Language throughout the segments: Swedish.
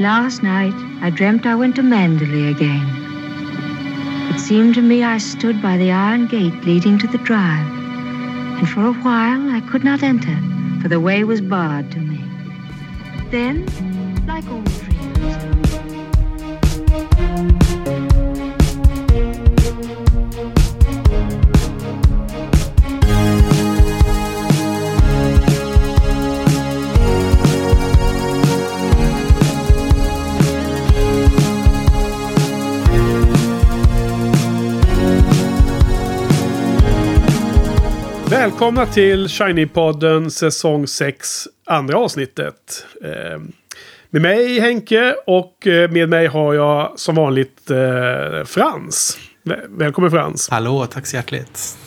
Last night, I dreamt I went to Manderley again. It seemed to me I stood by the iron gate leading to the drive, and for a while I could not enter, for the way was barred to me. Then, like all dreams, Välkomna till Shiny-podden säsong 6, andra avsnittet. Eh, med mig Henke och eh, med mig har jag som vanligt eh, Frans. Väl- Välkommen Frans. Hallå, tack så hjärtligt.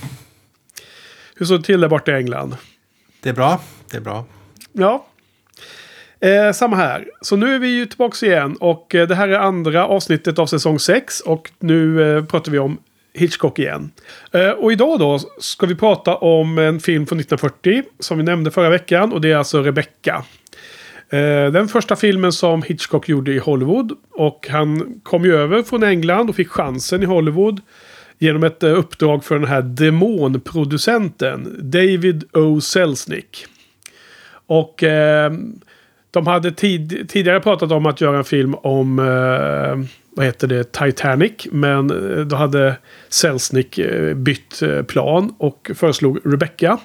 Hur står det till där borta i England? Det är bra, det är bra. Ja. Eh, samma här. Så nu är vi ju tillbaka igen och eh, det här är andra avsnittet av säsong 6 och nu eh, pratar vi om Hitchcock igen. Eh, och idag då ska vi prata om en film från 1940 som vi nämnde förra veckan och det är alltså Rebecca. Eh, den första filmen som Hitchcock gjorde i Hollywood och han kom ju över från England och fick chansen i Hollywood genom ett eh, uppdrag för den här demonproducenten David O. Selznick. Och eh, de hade tid, tidigare pratat om att göra en film om eh, vad heter det, Titanic. Men eh, då hade Selznick eh, bytt eh, plan och föreslog Rebecca.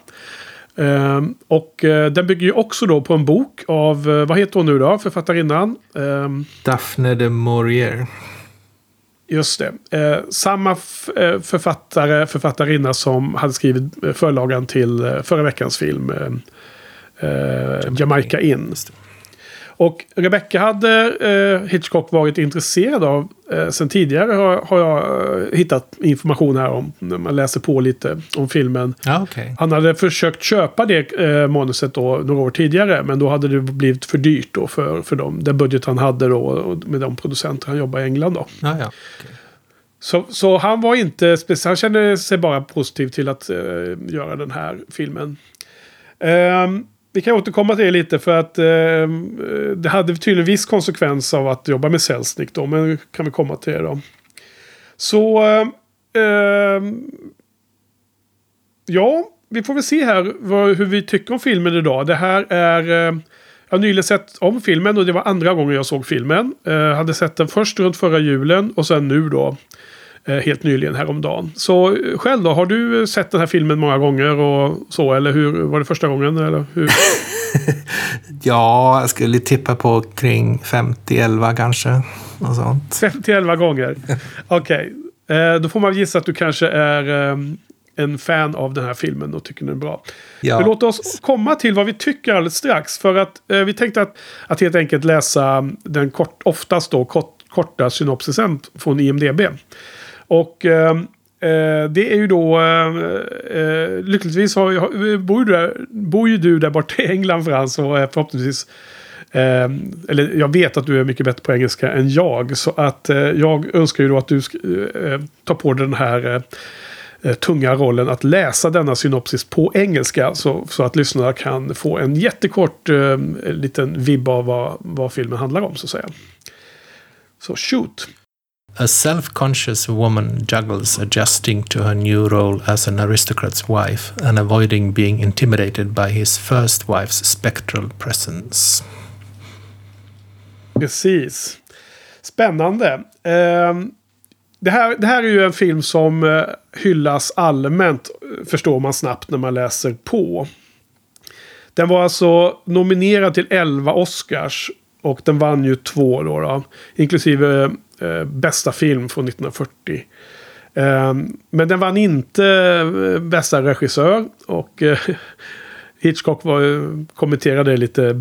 Eh, och den bygger ju också då på en bok av, vad heter hon nu då, författarinnan? Eh, Daphne de Maurier. Just det. Samma författare, författarinna som hade skrivit förlagan till förra veckans film. Jamaica In. Och Rebecca hade eh, Hitchcock varit intresserad av eh, sen tidigare har, har jag eh, hittat information här om. När man läser på lite om filmen. Ja, okej. Han hade försökt köpa det eh, manuset då några år tidigare. Men då hade det blivit för dyrt då för, för dem. Den budget han hade då med de producenter han jobbar i England då. Ja, ja. okej. Så, så han var inte speciellt, han kände sig bara positiv till att eh, göra den här filmen. Ehm, vi kan återkomma till det lite för att eh, det hade tydligen viss konsekvens av att jobba med Selznick då, men kan vi komma till det då. Så, eh, eh, ja, vi får väl se här vad, hur vi tycker om filmen idag. Det här är... Eh, jag har nyligen sett om filmen och det var andra gången jag såg filmen. Eh, hade sett den först runt förra julen och sen nu då. Eh, helt nyligen häromdagen. Så eh, själv då, har du eh, sett den här filmen många gånger och så? Eller hur, var det första gången? Eller hur? ja, jag skulle tippa på kring 50-11 kanske. Något sånt. 51 gånger? Okej. Eh, då får man gissa att du kanske är eh, en fan av den här filmen och tycker den är bra. Ja. Låt oss komma till vad vi tycker alldeles strax. För att eh, vi tänkte att, att helt enkelt läsa den kort, oftast då kort, korta synopsisen från IMDB. Och ehm, eh, det är ju då... Eh, eh lyckligtvis har, bor, ju där, bor ju du där borta i England Frans och är förhoppningsvis... Eh, eller jag vet att du är mycket bättre på engelska än jag. Så att eh, jag önskar ju då att du eh, eh, tar på dig den här eh, eh, tunga rollen att läsa denna synopsis på engelska. Så, så att lyssnarna kan få en jättekort eh, liten vibb av vad, vad filmen handlar om så att säga. Så shoot! A self-conscious woman juggles adjusting to her new role as an aristocrat's wife and avoiding being intimidated by his first wife's spectral presence. Precis. Spännande. Um... det, här, det här är ju en film som eh, hyllas allmänt, förstår man snabbt när man läser på. Den var alltså nominerad till 11 Oscars och den vann ju två då, då inklusive eh, bästa film från 1940. Ehm, men den vann inte eh, bästa regissör och eh, Hitchcock var, kommenterade lite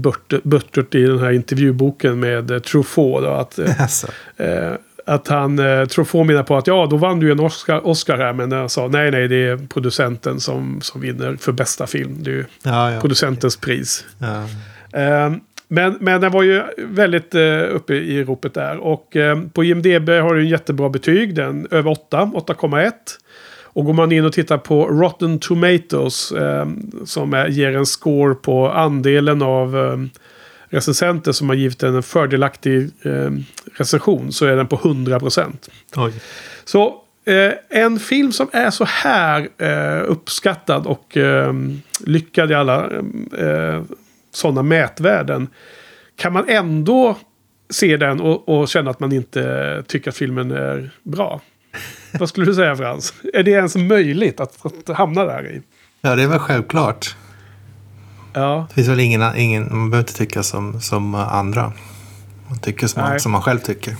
buttert i den här intervjuboken med eh, Truffaut. Då, att, eh, Alltså. eh, att han, eh, Truffaut menar på att ja, då vann du en Oscar, Oscar här. Men jag sa nej, nej, det är producenten som, som vinner för bästa film. Det är ju Ja, ja. producentens pris. ja. Eh, men, men den var ju väldigt eh, uppe i ropet där. Och eh, på IMDB har du en jättebra betyg. Den över 8, 8,1. Och går man in och tittar på Rotten Tomatoes. Eh, som är, ger en score på andelen av eh, recensenter som har givit den en fördelaktig eh, recension så är den på 100%. Oj. Så eh, en film som är så här eh, uppskattad och eh, lyckad i alla eh, sådana mätvärden. Kan man ändå se den och, och känna att man inte tycker att filmen är bra? Vad skulle du säga Frans? Är det ens möjligt att, att hamna där i? Ja, det är väl självklart. Ja, Det finns väl ingen, ingen man behöver inte tycka som, som andra. Man tycker som man, som man själv tycker.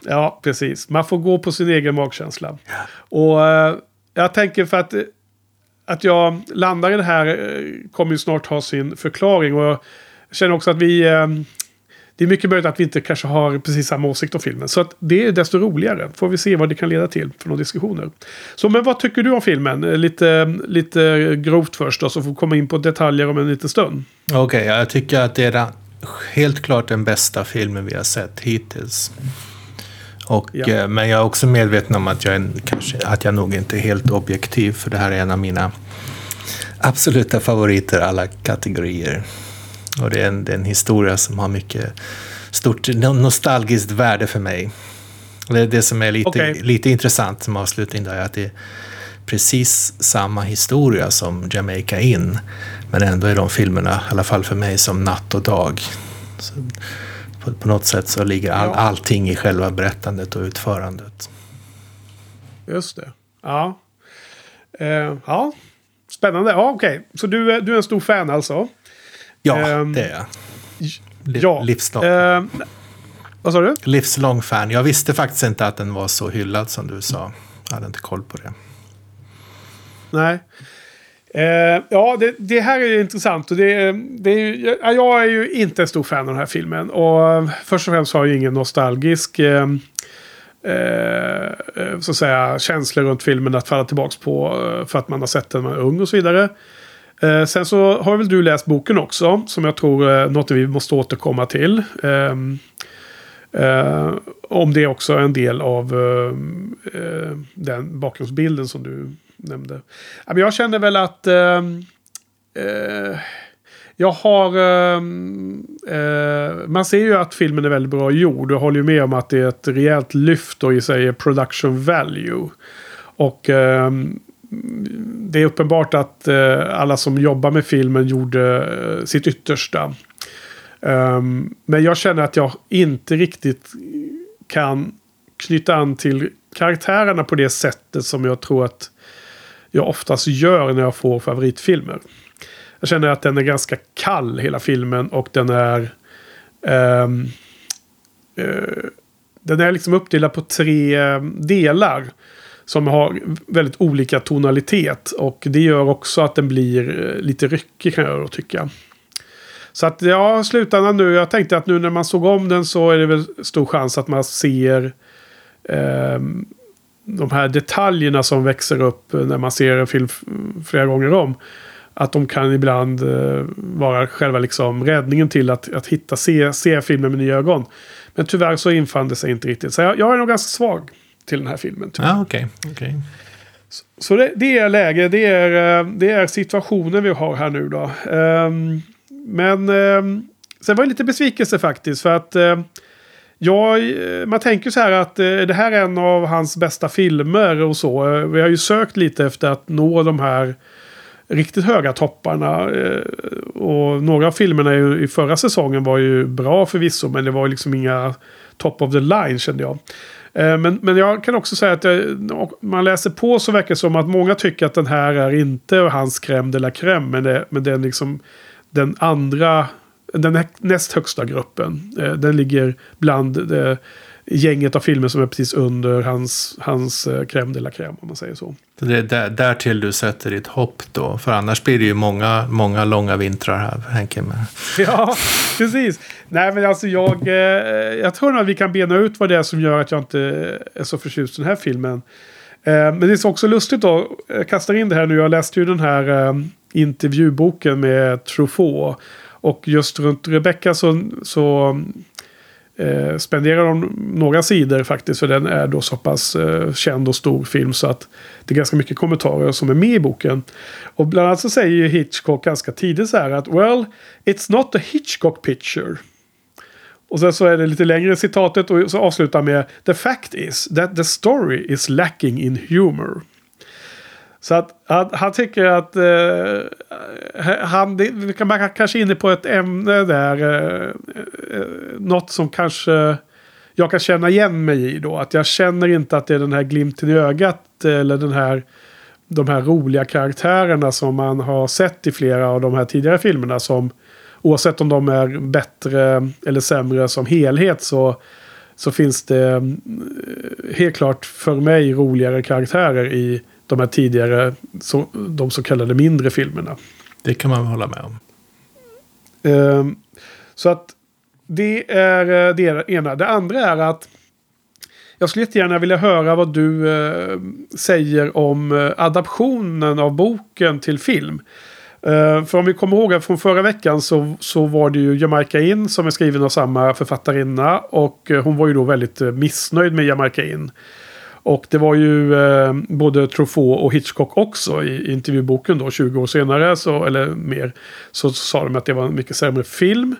ja, precis. Man får gå på sin egen magkänsla. Och eh, jag tänker för att, att jag landar i det här eh, kommer ju snart ha sin förklaring. Och jag känner också att vi... Eh, det är mycket möjligt att vi inte kanske har precis samma åsikt om filmen. Så att det är desto roligare. Får vi se vad det kan leda till för några diskussioner. Så men vad tycker du om filmen? Lite, lite grovt först då, så får vi komma in på detaljer om en liten stund. Okej, okay, jag tycker att det är helt klart den bästa filmen vi har sett hittills. Och, Ja. eh, Men jag är också medveten om att jag, är, kanske, att jag nog inte är helt objektiv. För det här är en av mina absoluta favoriter alla kategorier. Och det är en, det är en historia som har mycket stort no- nostalgiskt värde för mig. Och det är det som är lite, Okej. lite intressant som avslutning där, är att det är precis samma historia som Jamaica In. Men ändå är de filmerna, i alla fall för mig, som natt och dag. Så på, på något sätt så ligger all, Ja. allting i själva berättandet och utförandet. Just det. Ja. Eh, ja. Spännande. Ja, okej. Så du, är- du är en stor fan alltså? Ja, Ehm, det är jag. Li- Ja. Livslång, Eh, vad sa du? livslång fan. Jag visste faktiskt inte att den var så hyllad som du sa. Jag hade inte koll på det. Nej. Eh, ja, det, det här är intressant. Och det, det är, ju- jag är ju inte en stor fan av den här filmen. Och först och främst har jag ingen nostalgisk eh, eh, så att säga, känslor runt filmen att falla tillbaka på eh, för att man har sett den när man är ung och så vidare. Eh, sen så har väl du läst boken också, som jag tror är något vi måste återkomma till. Ehm, eh, om det också är en del av eh, eh den bakgrundsbilden som du nämnde. Jag känner väl att ehm, eh, jag har... Ehm, eh, man ser ju att filmen är väldigt bra gjord. och håller ju med om att det är ett rejält lyft och i sig production value. Och eh, det är uppenbart att eh, alla som jobbar med filmen gjorde eh, sitt yttersta. Um, men jag känner att jag inte riktigt kan knyta an till karaktärerna på det sättet som jag tror att jag oftast gör när jag får favoritfilmer. Jag känner att den är ganska kall hela filmen och den är... Um, uh, den är liksom uppdelad på tre ehm, delar. Som har väldigt olika tonalitet. Och det gör också att den blir eh, lite ryckig kan jag då tycka. Så att ja, slutändan nu. Jag tänkte att nu när man såg om den så är det väl stor chans att man ser um, de här detaljerna som växer upp när man ser en film flera gånger om. Att de kan ibland eh, vara själva liksom räddningen till att, att hitta, se, se filmen med nya ögon. Men tyvärr så infann det sig inte riktigt. Så jag, jag är nog ganska svag till den här filmen. tyvärr. Ja, okej. okej. Så det, det är läge, det är, eh, det är situationen vi har här nu då. Ehm, men um, sen var det lite besvikelse faktiskt. För att eh, Ja, eh, man tänker så här att eh, det här är en av hans bästa filmer och så. Eh, vi har ju sökt lite efter att nå de här riktigt höga topparna. Och några av filmerna i förra säsongen var ju bra förvisso. Men det var liksom inga top of the line kände jag. Men, men jag kan också säga att jag, man läser på så verkar det som att många tycker att den här är inte hans crème de la crème. Men, det, men den liksom den andra, den nä- näst högsta gruppen. Eh, Den ligger bland det gänget av filmer som är precis under hans, hans eh, crème de la crème om man säger så. Det är där, därtill du sätter ditt hopp då. För annars blir det ju många, många långa vintrar här, Henke. Med. Ja, precis. Nej, men alltså jag, eh, jag tror att vi kan bena ut vad det är som gör att jag inte är så förtjust i den här filmen. Eh, men det är också lustigt då, jag kastar in det här nu, jag läste ju den här eh, intervjuboken med Truffaut. Och just runt Rebecca så, så eh, spenderar de några sidor faktiskt. För den är då så pass eh, känd och stor film så att det är ganska mycket kommentarer som är med i boken. Och bland annat så säger ju Hitchcock ganska tidigt så här att Well, it's not a Hitchcock picture. Och sen så är det lite längre citatet och så avslutar med The fact is that the story is lacking in humor. Så att han, han tycker att eh, han, det, man kanske är inne på ett ämne där. Eh, eh, något som kanske jag kan känna igen mig i då. Att jag känner inte att det är den här glimten i ögat eh, eller den här de här roliga karaktärerna som man har sett i flera av de här tidigare filmerna som oavsett om de är bättre eller sämre som helhet så, så finns det mm, eh, helt klart för mig roligare karaktärer i de här tidigare, så, de så kallade mindre filmerna. Det kan man hålla med om. Um, så att det är eh, det ena. Det andra är att jag skulle jättegärna vilja höra vad du uh, säger om uh, adaptionen av boken till film. Uh, för om vi kommer ihåg från förra veckan så, så var det ju Jamaica In som är skriven av samma författarinna. Och hon var ju då väldigt missnöjd med Jamaica In. Och det var ju eh, både Truffaut och Hitchcock också i, intervjuboken då 20 år senare, så, eller mer. Så sa de att det var en mycket sämre film.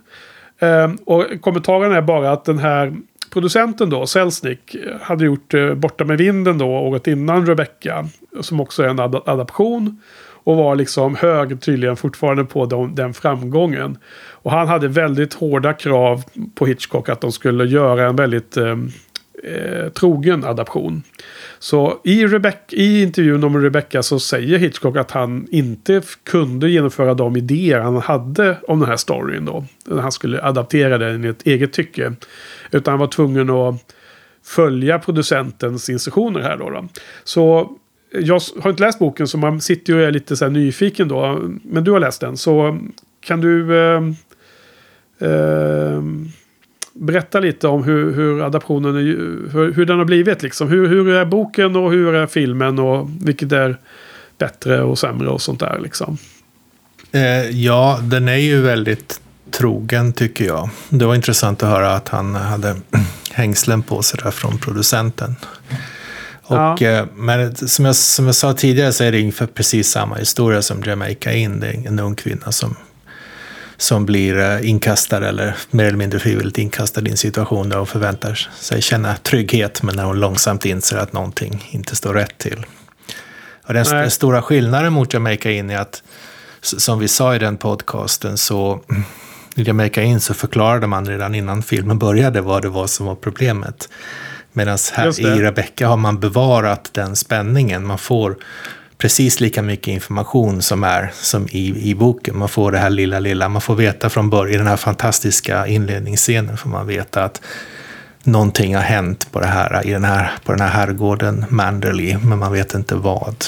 Eh, och kommentaren är bara att den här producenten då, Selznick, hade gjort eh, Borta med vinden då året innan Rebecca. Som också är en ad adaption. Och var liksom hög tydligen fortfarande på de, den framgången. Och han hade väldigt hårda krav på Hitchcock att de skulle göra en väldigt ehm, eh, trogen adaption. Så i, Rebecca, i intervjun om Rebecca så säger Hitchcock att han inte kunde genomföra de idéer han hade om den här storyn då. När han skulle adaptera den i ett eget tycke. Utan han var tvungen att följa producentens instruktioner här då. då. Så eh, jag har inte läst boken så man sitter ju och är lite så nyfiken då. Men du har läst den så kan du... Eh, eh, berätta lite om hur, hur adaptionen är, hur, hur den har blivit. Liksom. Hur, hur är boken och hur är filmen och vilket är bättre och sämre och sånt där. Liksom. Eh, ja, den är ju väldigt trogen tycker jag. Det var intressant att höra att han hade hängslen på sig där från producenten. Och, ja. eh, men som jag, som jag sa tidigare så är det ungefär precis samma historia som Jamaica In. Det är en ung kvinna som som blir eh, inkastad eller mer eller mindre frivilligt inkastad i en situation där hon förväntar sig känna trygghet men när hon långsamt inser att någonting inte står rätt till. Och den st stora skillnaden mot Jamaica In är att, som vi sa i den podcasten, så i Jamaica In så förklarade man redan innan filmen började vad det var som var problemet. Medan här i Rebecca har man bevarat den spänningen. Man får precis lika mycket information som är som i, i boken. Man får det här lilla, lilla, man får veta från början, i den här fantastiska inledningsscenen får man veta att någonting har hänt på, det här, i den här, på den här herrgården Manderley, men man vet inte vad.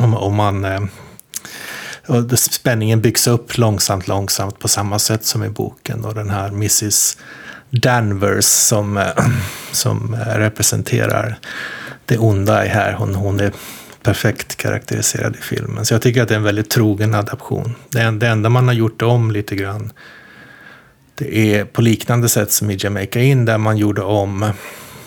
Eh, och, man, och spänningen byggs upp långsamt, långsamt på samma sätt som i boken. Och den här Mrs Danvers som, eh, som representerar det onda är här. Hon, hon är perfekt karaktäriserad i filmen. Så jag tycker att det är en väldigt trogen adaption. Det, enda man har gjort om lite grann det är på liknande sätt som i Jamaica In där man gjorde om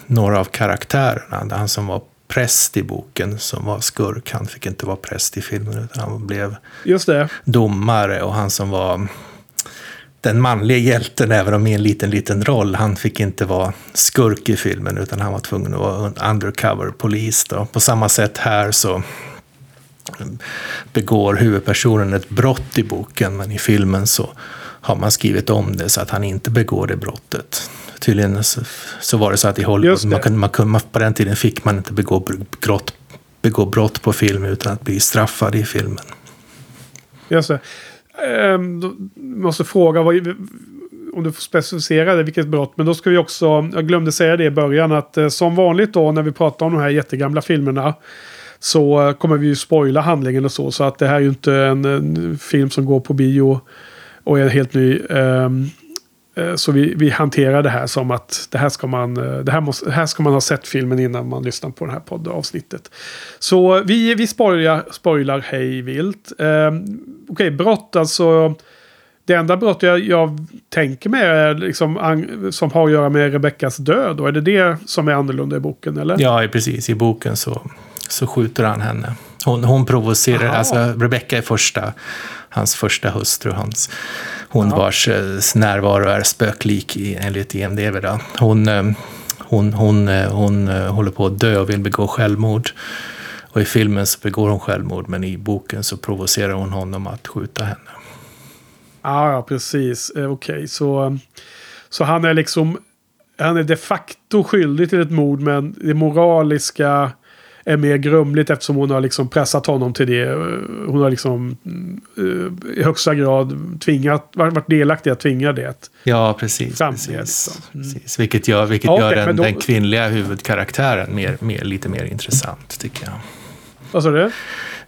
några av karaktärerna. Han som var präst i boken som var skurk, han fick inte vara präst i filmen utan han blev Just det. domare. Och han som var den manliga hjälten, även om i en liten, liten roll. Han fick inte vara skurk i filmen, utan han var tvungen att vara undercover-polis. På samma sätt här så begår huvudpersonen ett brott i boken, men i filmen så har man skrivit om det så att han inte begår det brottet. Tydligen så, så var det så att i Hollywood, man kunde, man kunde, på den tiden fick man inte begå brott, begå brott på film utan att bli straffad i filmen. Just det. Um, måste fråga vad, om du får specificera det, vilket brott. Men då ska vi också, jag glömde säga det i början, att eh, som vanligt då när vi pratar om de här jättegamla filmerna så eh, kommer vi ju spoila handlingen och så. Så att det här är ju inte en, en film som går på bio och är helt ny. Um, Eh, så vi, vi hanterar det här som att det här, ska man, eh, det här, måste, här ska man ha sett filmen innan man lyssnar på det här poddavsnittet. Så vi, vi spoilar, spoilar hej vilt. Eh, Okej, okay, brott alltså. Det enda brott jag, jag tänker mig är liksom, som har att göra med Rebeckas död. Och är det det som är annorlunda i boken? Eller? Ja, precis. I boken så, så skjuter han henne. Hon, hon provocerar, Aha. alltså Rebecca är första, hans första hustru, hans, hon Ja. vars eh, närvaro är spöklik i, enligt IMDB. Då. Hon, eh, hon, hon, eh, hon eh, håller på att dö och vill begå självmord. Och i filmen så begår hon självmord, men i boken så provocerar hon honom att skjuta henne. Ja, ja precis. Eh, Okej, så, så han är liksom... Han är de facto skyldig till ett mord, men det moraliska är mer grumligt eftersom hon har liksom pressat honom till det. Eh, Hon har liksom eh, i högsta grad tvingat, varit delaktig att tvinga det. Ja, precis. Fram precis, liksom. Mm. precis. Vilket gör, vilket Ja, gör den, då- den kvinnliga huvudkaraktären mer, mer, lite mer intressant, tycker jag. Vad sa du?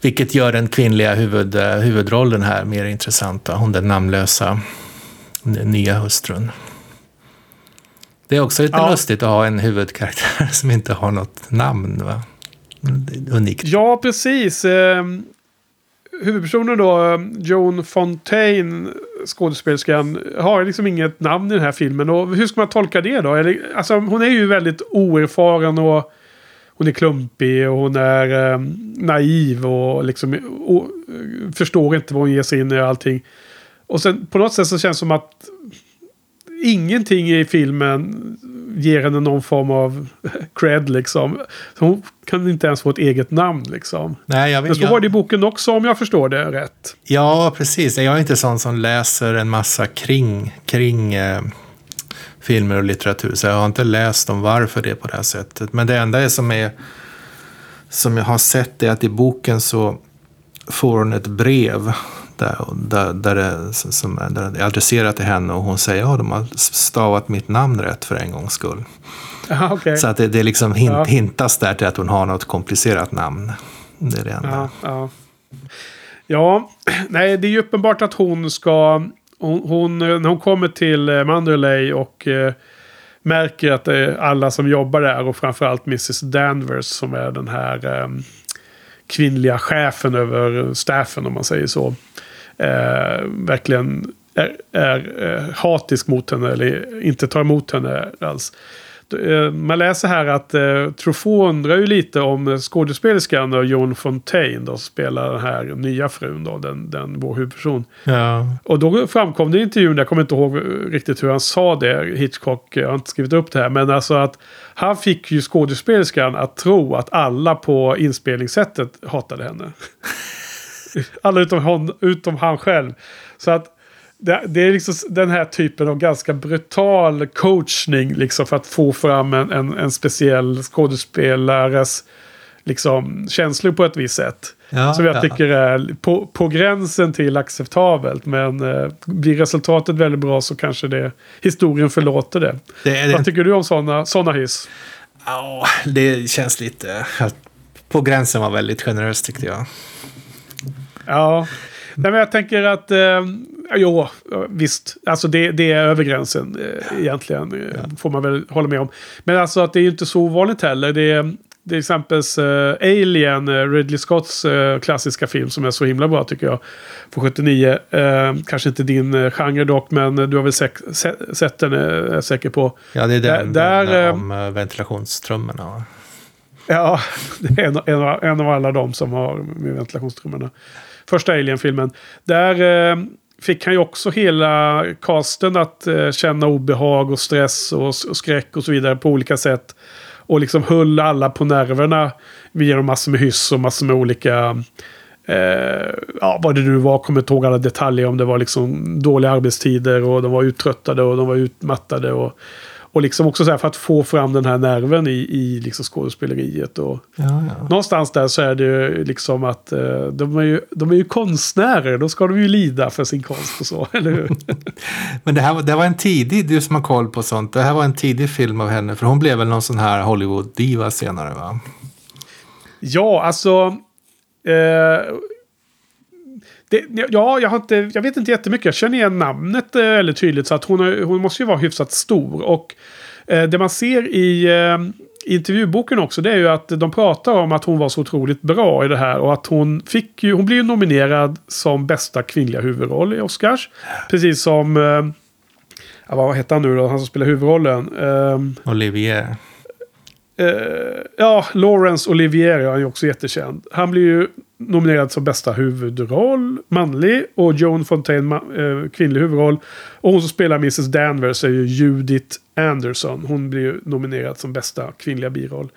Vilket gör den kvinnliga huvud, eh, huvudrollen här mer intressant. Då. Hon den namnlösa nya hustrun. Det är också lite Ja. lustigt att ha en huvudkaraktär som inte har något namn. Va? Unikt. Ja, precis. Ehm, huvudpersonen då, Joan Fontaine, skådespelerskan, har liksom inget namn i den här filmen. Och hur ska man tolka det då? Eller, alltså, hon är ju väldigt oerfaren och hon är klumpig och hon är eh, naiv och liksom och, förstår inte vad hon ger sig in i och allting. Och sen på något sätt så känns det som att ingenting i filmen ger henne någon form av cred liksom. Så hon kan inte ens få ett eget namn liksom. Nej, jag Men vet, så var jag, det i boken också om jag förstår det rätt. ja, precis. Jag är inte sån som läser en massa kring, kring eh, filmer och litteratur. Så jag har inte läst om varför det är på det här sättet. Men det enda är som, är, som jag har sett är att i boken så får hon ett brev där, där, där, det, som är, där det är adresserat till henne och hon säger att ja, de har stavat mitt namn rätt för en gångs skull. Ja, okej. Så att det, det liksom hint, Ja. hintas där till att hon har något komplicerat namn. Det är det enda. Ja, ja. ja, nej det är ju uppenbart att hon ska... Hon, hon, när hon kommer till eh, Manderley och eh, märker att det är alla som jobbar där och framförallt Mrs Danvers som är den här eh, kvinnliga chefen över staffen om man säger så. Eh, verkligen är, är eh, hatisk mot henne eller inte tar emot henne alls. Eh, Man läser här att eh, Truffaut undrar ju lite om skådespelerskan och Joan Fontaine då spelar den här nya frun då, den, den vår huvudperson. Ja. Och då framkom det i intervjun, jag kommer inte ihåg eh, riktigt hur han sa det, Hitchcock, jag har inte skrivit upp det här, men alltså att han fick ju skådespelerskan att tro att alla på inspelningssättet hatade henne. alla utom, hon, utom han själv. Så att det, det är liksom den här typen av ganska brutal coachning liksom för att få fram en, en, en speciell skådespelares liksom, känslor på ett visst sätt. Ja, som jag ja. tycker är på, på gränsen till acceptabelt. Men eh, blir resultatet väldigt bra så kanske det, historien förlåter det. Det, är, Vad tycker du om sådana såna hyss? Ja, det känns lite... På gränsen var väldigt generöst tyckte jag. Ja, Nej, men jag tänker att... Eh, jo, visst. Alltså det, det är över gränsen eh, egentligen. Eh, Får man väl hålla med om. Men alltså att det är ju inte så ovanligt heller. Det är... Är exempelvis eh, Alien, eh, Ridley Scotts eh, klassiska film som är så himla bra tycker jag. Från 79. Eh, kanske inte din eh, genre dock, men du har väl se- sett den, är jag säker på. Ja, det är den, Där- den där, om ventilationstrummorna. va? Ja, det är en, en, av- en av alla de som har med ventilationstrummorna. Första Alien-filmen. Där eh, fick han ju också hela casten att eh, känna obehag och stress och, och skräck och så vidare på olika sätt. Och liksom höll alla på nerverna via massor med hyss och massor med olika... Eh, ja, vad det nu var, kommer inte ihåg alla detaljer. Om det var liksom dåliga arbetstider och de var uttröttade och de var utmattade. Och, och liksom också så här för att få fram den här nerven i, i liksom skådespeleriet. Och Ja, ja. någonstans där så är det ju liksom att eh, de, är ju, de är ju konstnärer. Då ska de ju lida för sin konst och så, eller hur? Men det här det var en tidig, du som har koll på sånt, det här var en tidig film av henne. För hon blev väl någon sån här Hollywood-diva senare va? Ja, alltså... Eh, det, ja, jag, har inte, jag vet inte jättemycket. Jag känner igen namnet eh, väldigt tydligt. Så att hon, har- hon måste ju vara hyfsat stor. Och eh, det man ser i, eh, intervjuboken också det är ju att de pratar om att hon var så otroligt bra i det här. Och att hon fick ju, hon blev ju nominerad som bästa kvinnliga huvudroll i Oscars. Precis som, eh, ja, vad heter han nu då, han som spelar huvudrollen? Eh, Olivier. Eh, ja, Laurence Olivier är ju också jättekänd. Han blir ju nominerad som bästa huvudroll, manlig. Och Joan Fontaine, eh, kvinnlig huvudroll. Och hon som spelar Mrs Danvers är ju Judith Anderson. Hon blir ju nominerad som bästa kvinnliga biroll.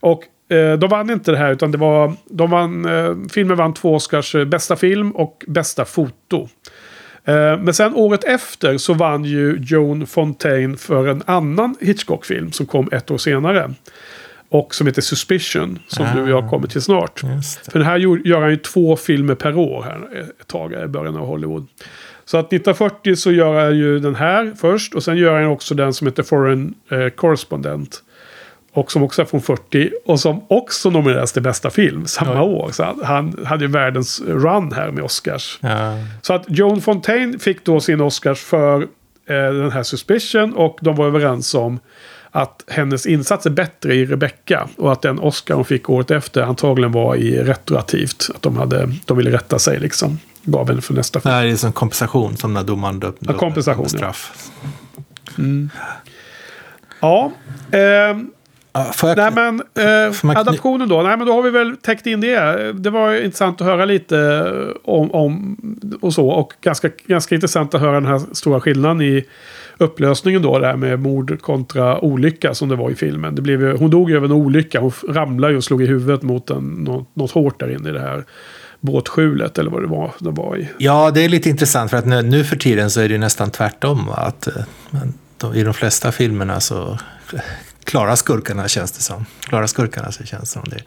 Och eh, de vann inte det här utan det var... De vann, eh, filmen vann två Oscars, eh, bästa film och bästa foto. Eh, Men sen året efter så vann ju Joan Fontaine för en annan Hitchcock-film som kom ett år senare. Och som heter Suspicion, som Ah. du och jag kommer till snart. För den här gör han ju två filmer per år här ett tag i början av Hollywood. Så att 1940 så gör han ju den här först och sen gör han också den som heter Foreign eh, Correspondent. Och som också är från 40 och som också nomineras till bästa film samma Oj. år. Så han, han hade ju världens run här med Oscars. Ja. Så att Joan Fontaine fick då sin Oscars för eh, den här Suspicion och de var överens om att hennes insats är bättre i Rebecca och att den Oscar hon fick året efter antagligen var i retroaktivt. Att de, hade, de ville rätta sig liksom. Gav henne för nästa Det film. här är som kompensation som när domaren dömde Ja, kompensation, ja. straff. Ja, ehm, Ja, får jag, nej men eh, Får man adaptionen då. Nej men då har vi väl täckt in det. Det var intressant att höra lite eh, om, om och så. Och ganska, ganska intressant att höra den här stora skillnaden i upplösningen då. Det här med mord kontra olycka som det var i filmen. Det blev ju, hon dog ju av en olycka. Hon ramlade och slog i huvudet mot en, något, något hårt där inne i det här båtskjulet. Eller vad det var det var i. Ja, det är lite intressant för att nu, nu för tiden så är det nästan tvärtom. va? Att, eh, men de, I de flesta filmerna så klarar skurkarna känns det som. Klarar skurkarna så känns det som. Det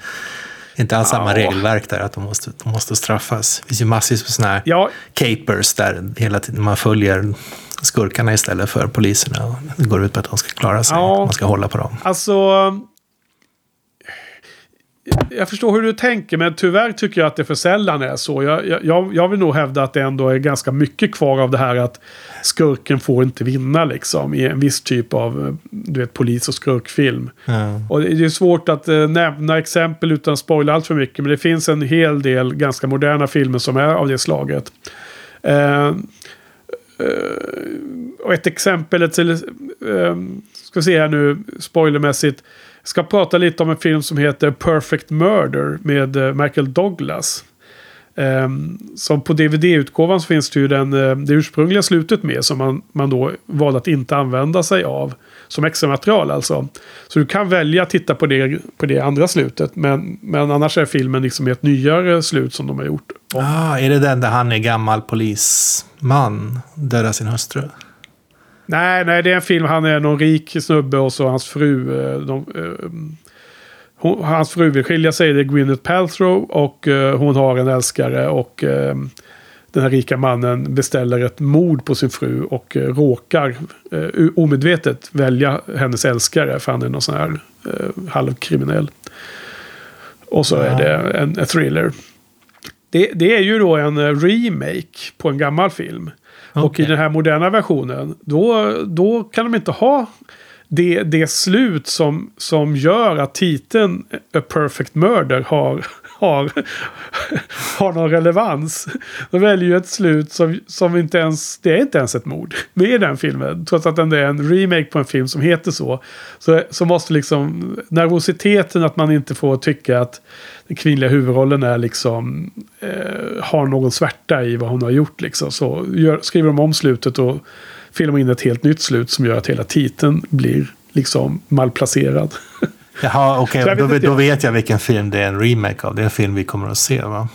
inte alls samma Ja. regelverk där att de måste, de måste straffas. Det finns ju massvis med sådana här Ja, capers där hela tiden man följer skurkarna istället för poliserna. Och Det går ut på att de ska klara sig. Ja. Man ska hålla på dem. Alltså... Jag förstår hur du tänker, men tyvärr tycker jag att det för sällan är så. Jag, jag- jag, vill nog hävda att det ändå är ganska mycket kvar av det här att skurken får inte vinna liksom i en viss typ av eh, du vet, polis och skurkfilm. Ja. Och det är svårt att eh, nämna exempel utan att spoila allt för mycket. Men det finns en hel del ganska moderna filmer som är av det slaget. Eh, eh, och ett exempel till, eh, ska vi se här nu, spoilermässigt. Jag ska prata lite om en film som heter Perfect Murder med eh, Michael Douglas. Um, som på DVD-utgåvan så finns det ju den, eh, det ursprungliga slutet med som man, man då valde att inte använda sig av. Som extra material alltså. Så du kan välja att titta på det, på det andra slutet. Men, men annars är filmen liksom ett nyare slut som de har gjort. Ah, är det den där han är gammal polisman, dödar sin hustru? Nej, nej, det är en film. Han är någon rik snubbe och så hans fru. eh, De, eh, hon, hans fru vill skilja sig. Det är Gwyneth Paltrow och eh, hon har en älskare. Och den här rika mannen beställer ett mord på sin fru och råkar omedvetet välja hennes älskare. För han är någon sån här halvkriminell. Och så är det en, en thriller. Det, det är ju då en remake på en gammal film. Och i den här moderna versionen, då, då kan de inte ha det, det slut som, som gör att titeln A Perfect Murder har, har, har någon relevans. De väljer ju ett slut som, som inte ens, det är inte ens ett mord med i den filmen. Trots att den är en remake på en film som heter så. Så, så måste liksom nervositeten att man inte får tycka att den kvinnliga huvudrollen är liksom eh, har någon svärta i vad hon har gjort. Liksom. Så gör, skriver de om slutet och filmar in ett helt nytt slut som gör att hela titeln blir liksom malplacerad. Jaha, okej. Vet Då, inte. då vet jag vilken film det är en remake av. Det är en film vi kommer att se, va?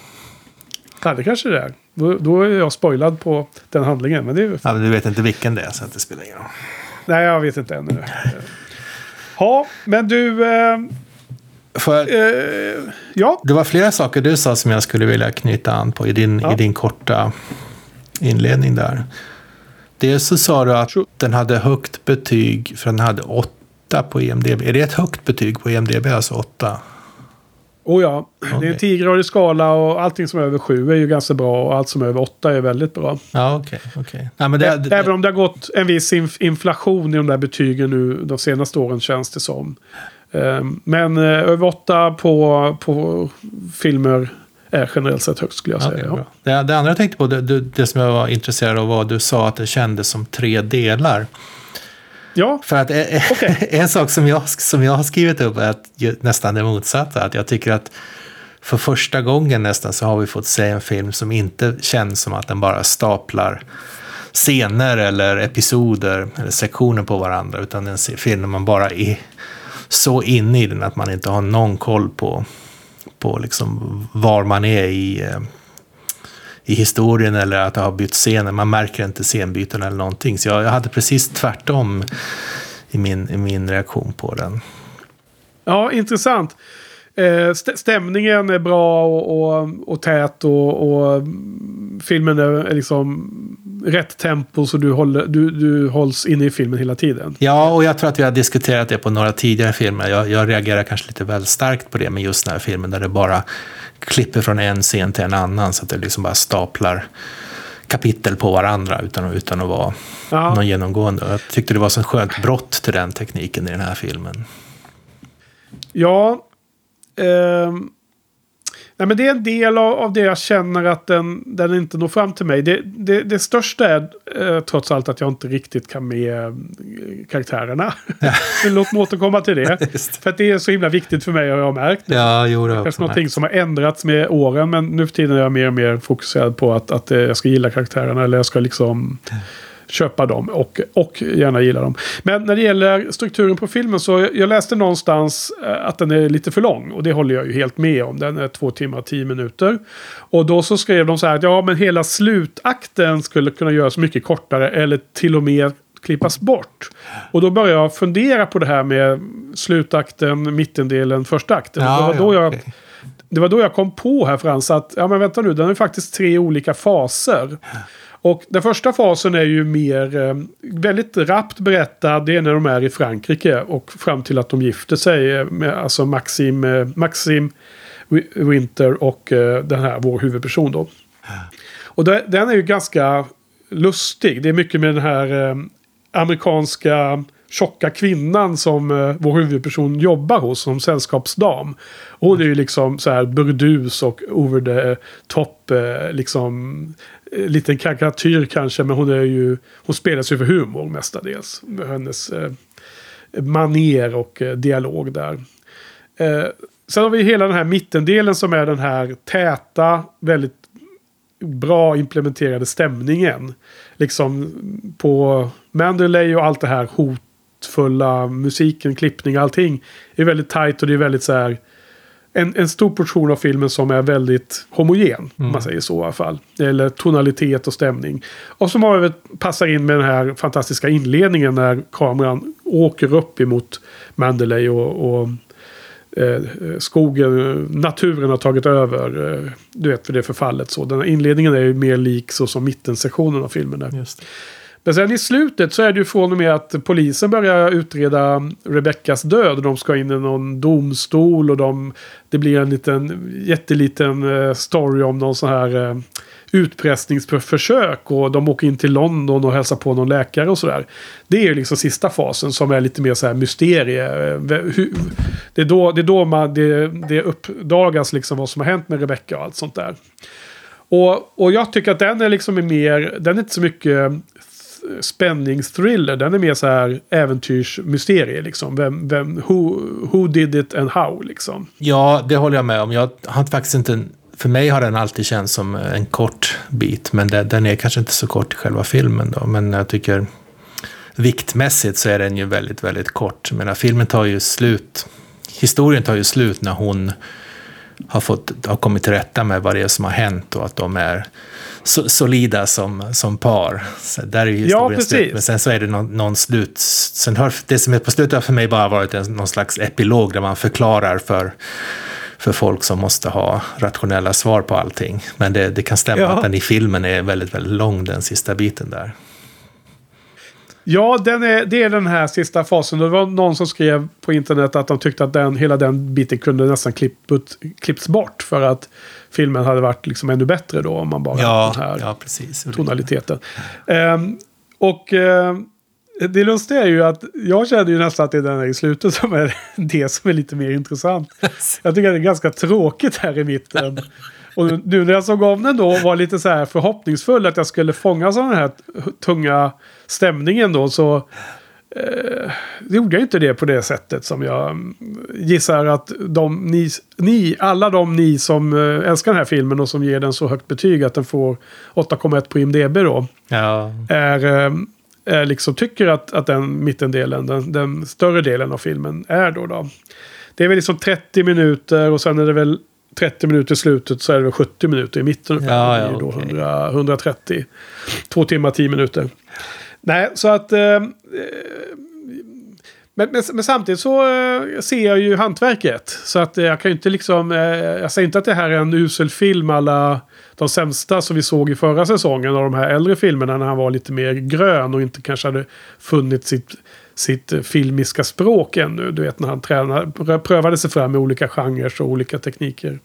ja, det kanske det är. Då, då är jag spoilad på den handlingen. Men det är, Ja, men du vet inte vilken det är, så att det spelar ingen roll. nej, jag vet inte ännu. Ja, men du... Eh, Jag, eh, ja, det var flera saker du sa som jag skulle vilja knyta an på i din, Ja. i din korta inledning där. Dels så sa du att den hade högt betyg för den hade åtta på EMDB. Är det ett högt betyg på EMDB, alltså åtta? oh ja. Det är en Okej. tiogradig skala och allting som är över sju är ju ganska bra. Och allt som är över åtta är väldigt bra. Ja, okej. okej. Ja, men det, det, Även om det har gått en viss inf- inflation i de där betygen nu de senaste åren känns det som. Eh, men eh, över åtta på, på filmer är generellt sett högst skulle jag Ja, säga. det, är Ja. det, det andra jag tänkte på, det, det, det som jag var intresserad av var att du sa att det kändes som tre delar. ja, För att eh, Okej. en sak som jag, som jag har skrivit upp är att, nästan det motsatta. Att jag tycker att för första gången nästan så har vi fått se en film som inte känns som att den bara staplar scener eller episoder eller sektioner på varandra. Utan en film man bara är så inne i den att man inte har någon koll på, på liksom var man är i, eh, i historien eller att det har bytt scener. Man märker inte scenbyten eller någonting. Så jag, jag hade precis tvärtom i min, i min reaktion på den. Ja, intressant. Eh, st- stämningen är bra och, och, och tät och, och filmen är, liksom rätt tempo så du, håller, du, du hålls inne i filmen hela tiden. Ja, och jag tror att vi har diskuterat det på några tidigare filmer. Jag, jag reagerar kanske lite väl starkt på det med just den här filmen där det bara klipper från en scen till en annan så att det liksom bara staplar kapitel på varandra utan, att- utan att vara Ja. någon genomgående. Jag tyckte det var så skönt brott till den tekniken i den här filmen. Ja. Ehm, nej men det är en del av, av det jag känner att den, den inte når fram till mig. Det, det, det största är eh, trots allt att jag inte riktigt kan med eh, karaktärerna. Men Låt mig återkomma till det. För att det är så himla viktigt för mig och jag har märkt. Ja, jo, det har Kanske någonting märkt. som har ändrats med åren. Men nu för tiden är jag mer och mer fokuserad på att, att eh, jag ska gilla karaktärerna. Eller jag ska liksom köpa dem och, och gärna gilla dem. Men när det gäller strukturen på filmen så jag, läste någonstans eh, att den är lite för lång. Och det håller jag ju helt med om. Den är två timmar och tio minuter. Och då så skrev de så här att ja men hela slutakten skulle kunna göras mycket kortare. Eller till och med klippas bort. Och då började jag fundera på det här med slutakten, mittendelen, första akten. Ja, det, var då ja, jag, okej. det var då jag kom på här Frans att ja men vänta nu, den är faktiskt tre olika faser. Och den första fasen är ju mer eh, väldigt rappt berättad. Det är när de är i Frankrike och fram till att de gifter sig. Eh, med, alltså Maxim, eh, Maxim Winter och eh, den här, vår huvudperson då. Och det, den är ju ganska lustig. Det är mycket med den här eh, amerikanska tjocka kvinnan som eh, vår huvudperson jobbar hos som sällskapsdam. Och Hon är ju liksom så här burdus och over the top. Eh, liksom Eh, liten karikatyr kanske men hon är ju hon spelas ju för humor mestadels. Med hennes eh, maner och eh, dialog där. Eh, sen har vi hela den här mittendelen som är den här täta, väldigt bra implementerade stämningen. Liksom på Mandalay och allt det här hotfulla musiken, klippning, allting är väldigt tajt och det är väldigt så här en, en stor portion av filmen som är väldigt homogen. Om man säger så i alla fall. Eller tonalitet och stämning. Och som har passar in med den här fantastiska inledningen när kameran åker upp emot Mandalay och, och eh, skogen, naturen har tagit över. Eh, du vet för det förfallet så. Den här inledningen är ju mer lik så som mittensektionen av filmen är. Men sen i slutet så är det ju från och med att polisen börjar utreda Rebeckas död. De ska in i någon domstol och de, det blir en liten jätteliten eh, story om någon sån här eh, utpressningsförsök. Och de åker in till London och hälsar på någon läkare och sådär. Det är ju liksom sista fasen som är lite mer så här mysterie. Eh, det är då, det är då man, det, det uppdagas liksom vad som har hänt med Rebecca och allt sånt där. Och, och jag tycker att den är liksom mer, den är inte så mycket spänningsthriller. Den är mer så här äventyrsmysterie liksom. Vem, vem, who, who did it and how liksom. Ja, det håller jag med om. Jag har faktiskt inte... För mig har den alltid känts som en kort bit, men det, den är kanske inte så kort i själva filmen då. Men jag tycker viktmässigt så är den ju väldigt, väldigt kort. Jag menar filmen tar ju slut. Historien tar ju slut när hon har, fått, har kommit till rätta med vad det är som har hänt och att de är so, solida som, som par. Så där är ju historien precis. slut. Men sen så är det någon, någon slut... Sen har det som är på slutet har för mig bara varit en, någon slags epilog där man förklarar för, för folk som måste ha rationella svar på allting. Men det, det kan stämma Ja. att den i filmen är väldigt, väldigt lång, den sista biten där. Ja, den är, det är den här sista fasen. Det var någon som skrev på internet att de tyckte att den, hela den biten kunde nästan klipput, klippts bort. För att filmen hade varit liksom ännu bättre då om man bara Ja, haft den här ja precis. tonaliteten. Ehm, och ehm, det lustiga är ju att jag känner ju nästan att det är den här i slutet som är det som är lite mer intressant. Jag tycker att det är ganska tråkigt här i mitten. Och nu när jag såg om den då var lite så här förhoppningsfull att jag skulle fånga sån här tunga stämningen då så eh, gjorde jag inte det på det sättet som jag mm, gissar att de, ni, ni, alla de ni som eh, älskar den här filmen och som ger den så högt betyg att den får 8,1 på IMDB då. Ja. Är, är liksom tycker att, att den mittendelen, den, den större delen av filmen är då, då. Det är väl liksom 30 minuter och sen är det väl 30 minuter i slutet så är det väl 70 minuter i mitten. Ja, ja, då okej. 100, 130. Två timmar, 10 minuter. Nej, så att... Eh, eh, men, men, men samtidigt så eh, ser jag ju hantverket. Så att eh, jag kan ju inte liksom... Jag säger inte att det här är en usel film alla de sämsta som vi såg i förra säsongen av de här äldre filmerna när han var lite mer grön och inte kanske hade funnit sitt, sitt eh, filmiska språk ännu. Du vet när han tränade, prövade sig fram med olika genrer och olika tekniker.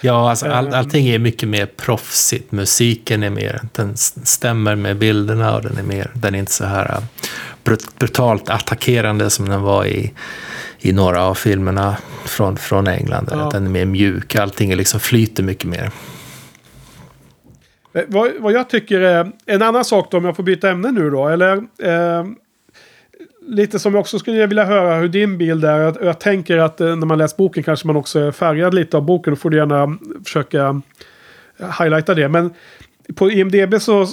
Ja, alltså all, Ehm. allting är mycket mer proffsigt. Musiken är mer, den stämmer med bilderna och den är mer, den är inte så här brut, brutalt attackerande som den var i, i några av filmerna från, från England. Ja. Den är mer mjuk, allting är liksom flyter mycket mer. Eh, Vad, vad jag tycker är en annan sak då, om jag får byta ämne nu då. Eller eh, lite som jag också skulle vilja höra hur din bild är. Jag, jag tänker att eh, när man läser boken kanske man också är färgad lite av boken. Då får du gärna försöka eh, highlighta det. Men på IMDB så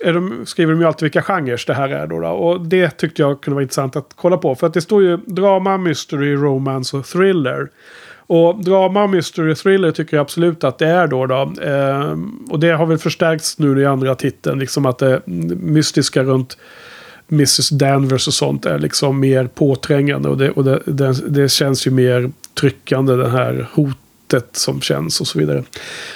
är de, skriver de ju alltid vilka genrer det här är. Då, då. Och det tyckte jag kunde vara intressant att kolla på. För att det står ju drama, mystery, romance och thriller. Och drama, mystery, thriller tycker jag absolut att det är då. då. Eh, och det har väl förstärkts nu i andra titeln. Liksom att det mystiska runt Mrs. Danvers och sånt är liksom mer påträngande. Och det, och det, det, det känns ju mer tryckande det här hotet som känns och så vidare.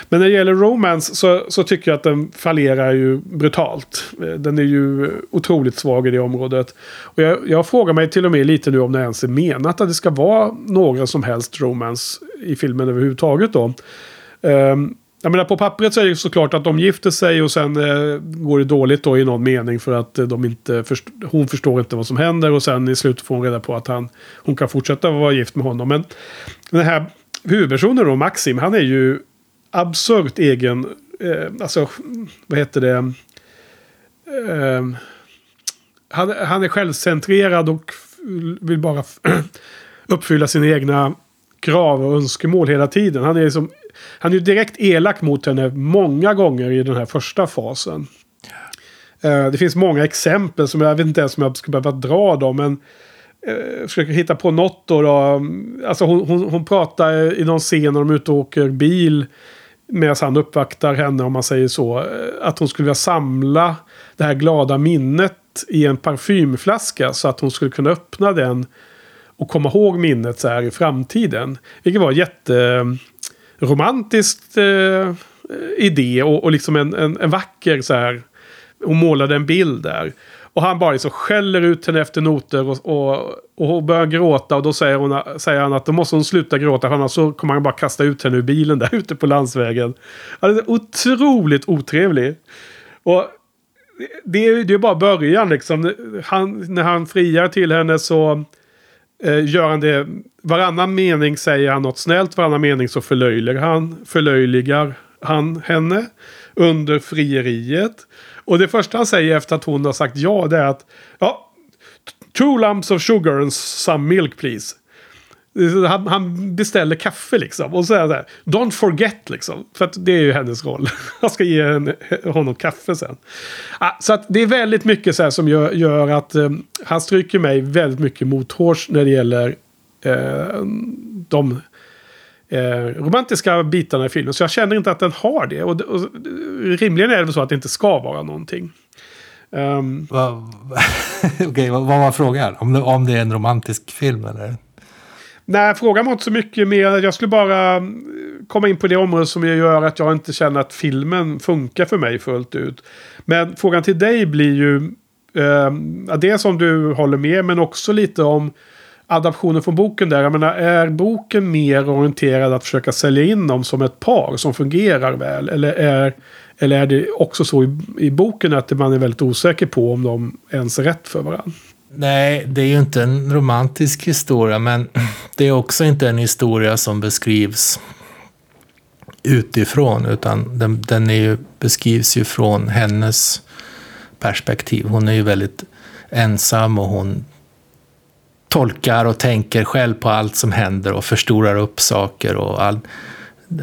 Men när det gäller romance så, så tycker jag att den fallerar ju brutalt. Eh, den är ju otroligt svag i det området. Och jag, jag frågar mig till och med lite nu om det ens är menat att det ska vara några som helst romance i filmen överhuvudtaget då. Um, jag menar på pappret så är det ju såklart att de gifter sig och sen eh, går det dåligt då i någon mening för att eh, de inte först hon förstår inte vad som händer och sen i slutet får hon reda på att han, hon kan fortsätta vara gift med honom. Men den här huvudpersonen då, Maxim, han är ju absurt egen, eh, alltså vad heter det? Eh, han, han är självcentrerad och vill bara uppfylla sina egna krav och önskemål hela tiden. Han är, som, han är ju direkt elak mot henne många gånger i den här första fasen. Eh, det finns många exempel som jag vet inte ens om jag skulle behöva dra dem. Men jag försöker hitta på något då. då. Mm, alltså hon, hon, hon pratar i någon scen när de är ute och åker bil. Medan han uppvaktar henne om man säger så. Eh, att hon skulle vilja samla det här glada minnet i en parfymflaska. Så att hon skulle kunna öppna den och komma ihåg minnet så här i framtiden. Vilket var jätte romantisk eh, idé och, och liksom en, en, en vacker så här. Hon målade en bild där. Och han bara liksom skäller ut henne efter noter och, och, och hon börjar gråta. Och då säger, hon, säger han att då måste hon sluta gråta. för Annars så kommer han bara kasta ut henne ur bilen där ute på landsvägen. Han är otroligt otrevlig. Och det är, ju bara början liksom. Han, när han friar till henne så eh, gör han det. Varannan mening säger han något snällt. Varannan mening så förlöjligar han, förlöjligar han henne under frieriet. Och det första han säger efter att hon har sagt ja det är att ja, two lumps of sugar and some milk please. Han, han beställer kaffe liksom. Och så är det så här, don't forget liksom. För att det är ju hennes roll. Han ska ge henne, honom kaffe sen. Ah, så att det är väldigt mycket så här som gör, gör att eh, han stryker mig väldigt mycket mothårs när det gäller eh, de eh, romantiska bitarna i filmen. Så jag känner inte att den har det. Och, och rimligen är det väl så att det inte ska vara någonting. Um, Vad Okej, okay, vad var frågan? Om om det är en romantisk film eller? Nej, frågan var inte så mycket mer. Jag skulle bara eh, komma in på det område som gör att jag inte känner att filmen funkar för mig fullt ut. Men frågan till dig blir ju... Eh, det som du håller med, men också lite om adaptionen från boken där. Jag menar, är boken mer orienterad att försöka sälja in dem som ett par som fungerar väl? Eller är, eller är det också så i, i boken att man är väldigt osäker på om de ens är rätt för varandra? Nej, det är ju inte en romantisk historia, men det är också inte en historia som beskrivs utifrån, utan den, den är ju, beskrivs ju från hennes perspektiv. Hon är ju väldigt ensam och hon tolkar och tänker själv på allt som händer och förstorar upp saker och, all,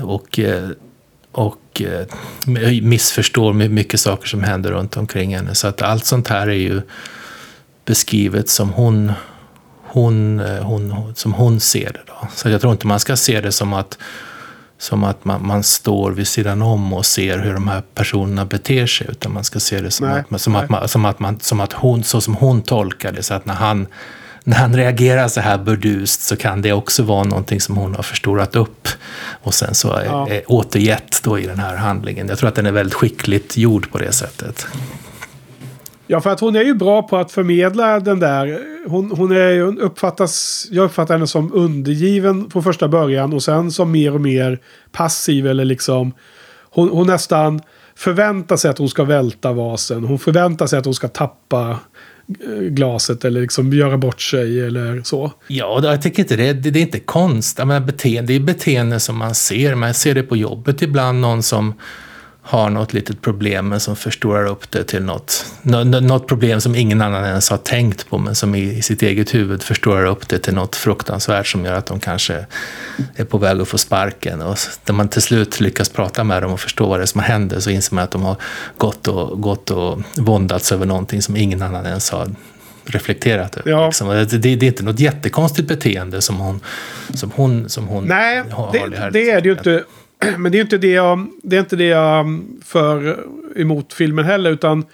och, eh, och eh, missförstår mycket saker som händer runt omkring henne. Så att allt sånt här är ju beskrivet som hon, hon, eh, hon, som hon ser det. Då. Så jag tror inte man ska se det som att som att man, man står vid sidan om och ser hur de här personerna beter sig. Utan man ska se det som, nej, att, som, att, man, som, att, man, som att hon, så som hon tolkar det. Så att när han, när han reagerar så här burdust så kan det också vara någonting som hon har förstorat upp. Och sen så är, ja. är återgett då i den här handlingen. Jag tror att den är väldigt skickligt gjord på det sättet. Ja, för att hon är ju bra på att förmedla den där. Hon, hon är ju, uppfattas, jag uppfattar henne som undergiven från första början och sen som mer och mer passiv eller liksom. Hon, hon nästan förväntar sig att hon ska välta vasen. Hon förväntar sig att hon ska tappa eh, glaset eller liksom göra bort sig eller så. Ja, jag tycker inte det. Det, det är inte konst. menar, beteende, det är beteende som man ser. Man ser det på jobbet ibland. Någon som har något litet problem men som förstorar upp det till något, något problem som ingen annan ens har tänkt på men som i, sitt eget huvud förstorar upp det till något fruktansvärt som gör att de kanske är på väg att få sparken. Och när man till slut lyckas prata med dem och förstå vad det är som händer så inser man att de har gått och, gått och våndats över någonting som ingen annan ens har reflekterat över. Ja. Liksom. Det, det, det, är inte något jättekonstigt beteende som hon, som hon, som hon Nej, har. Nej, det, det är det ju inte. Men det är inte det jag, det är inte det jag för emot filmen heller. Utan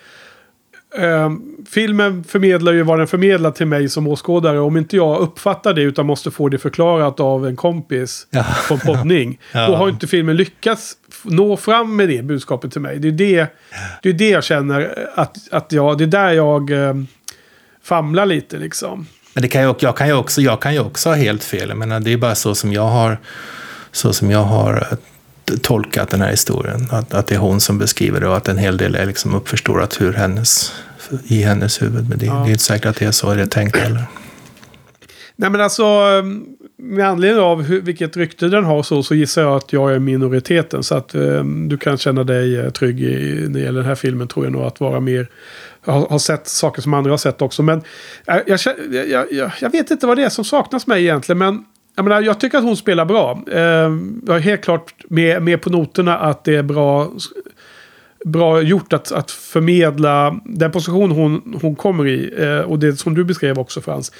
eh, filmen förmedlar ju vad den förmedlar till mig som åskådare. Om inte jag uppfattar det utan måste få det förklarat av en kompis ja. på poddning. ja. Då har inte filmen lyckats nå fram med det budskapet till mig. Det är det, det, är det jag känner att, att jag, det är där jag eh, famlar lite liksom. Men det kan jag, jag, kan ju också, jag kan ju också ha helt fel. Jag menar, det är bara så som jag har så som jag har tolkat den här historien. Att, att det är hon som beskriver det och att en hel del är liksom uppförstorat hur hennes, i hennes huvud. Men det, ja. det är inte säkert att det är så det är tänkt heller. Nej men alltså med anledning av hur, vilket rykte den har så, så gissar jag att jag är minoriteten. Så att um, du kan känna dig uh, trygg i, när det gäller den här filmen tror jag nog att vara mer har, har sett saker som andra har sett också. Men uh, jag, jag, jag, jag, vet inte vad det är som saknas mig egentligen. Men jag, menar, jag tycker att hon spelar bra. Eh, jag är helt klart med, med på noterna att det är bra, bra gjort att, att förmedla den position hon, hon kommer i. Eh, och det som du beskrev också Frans.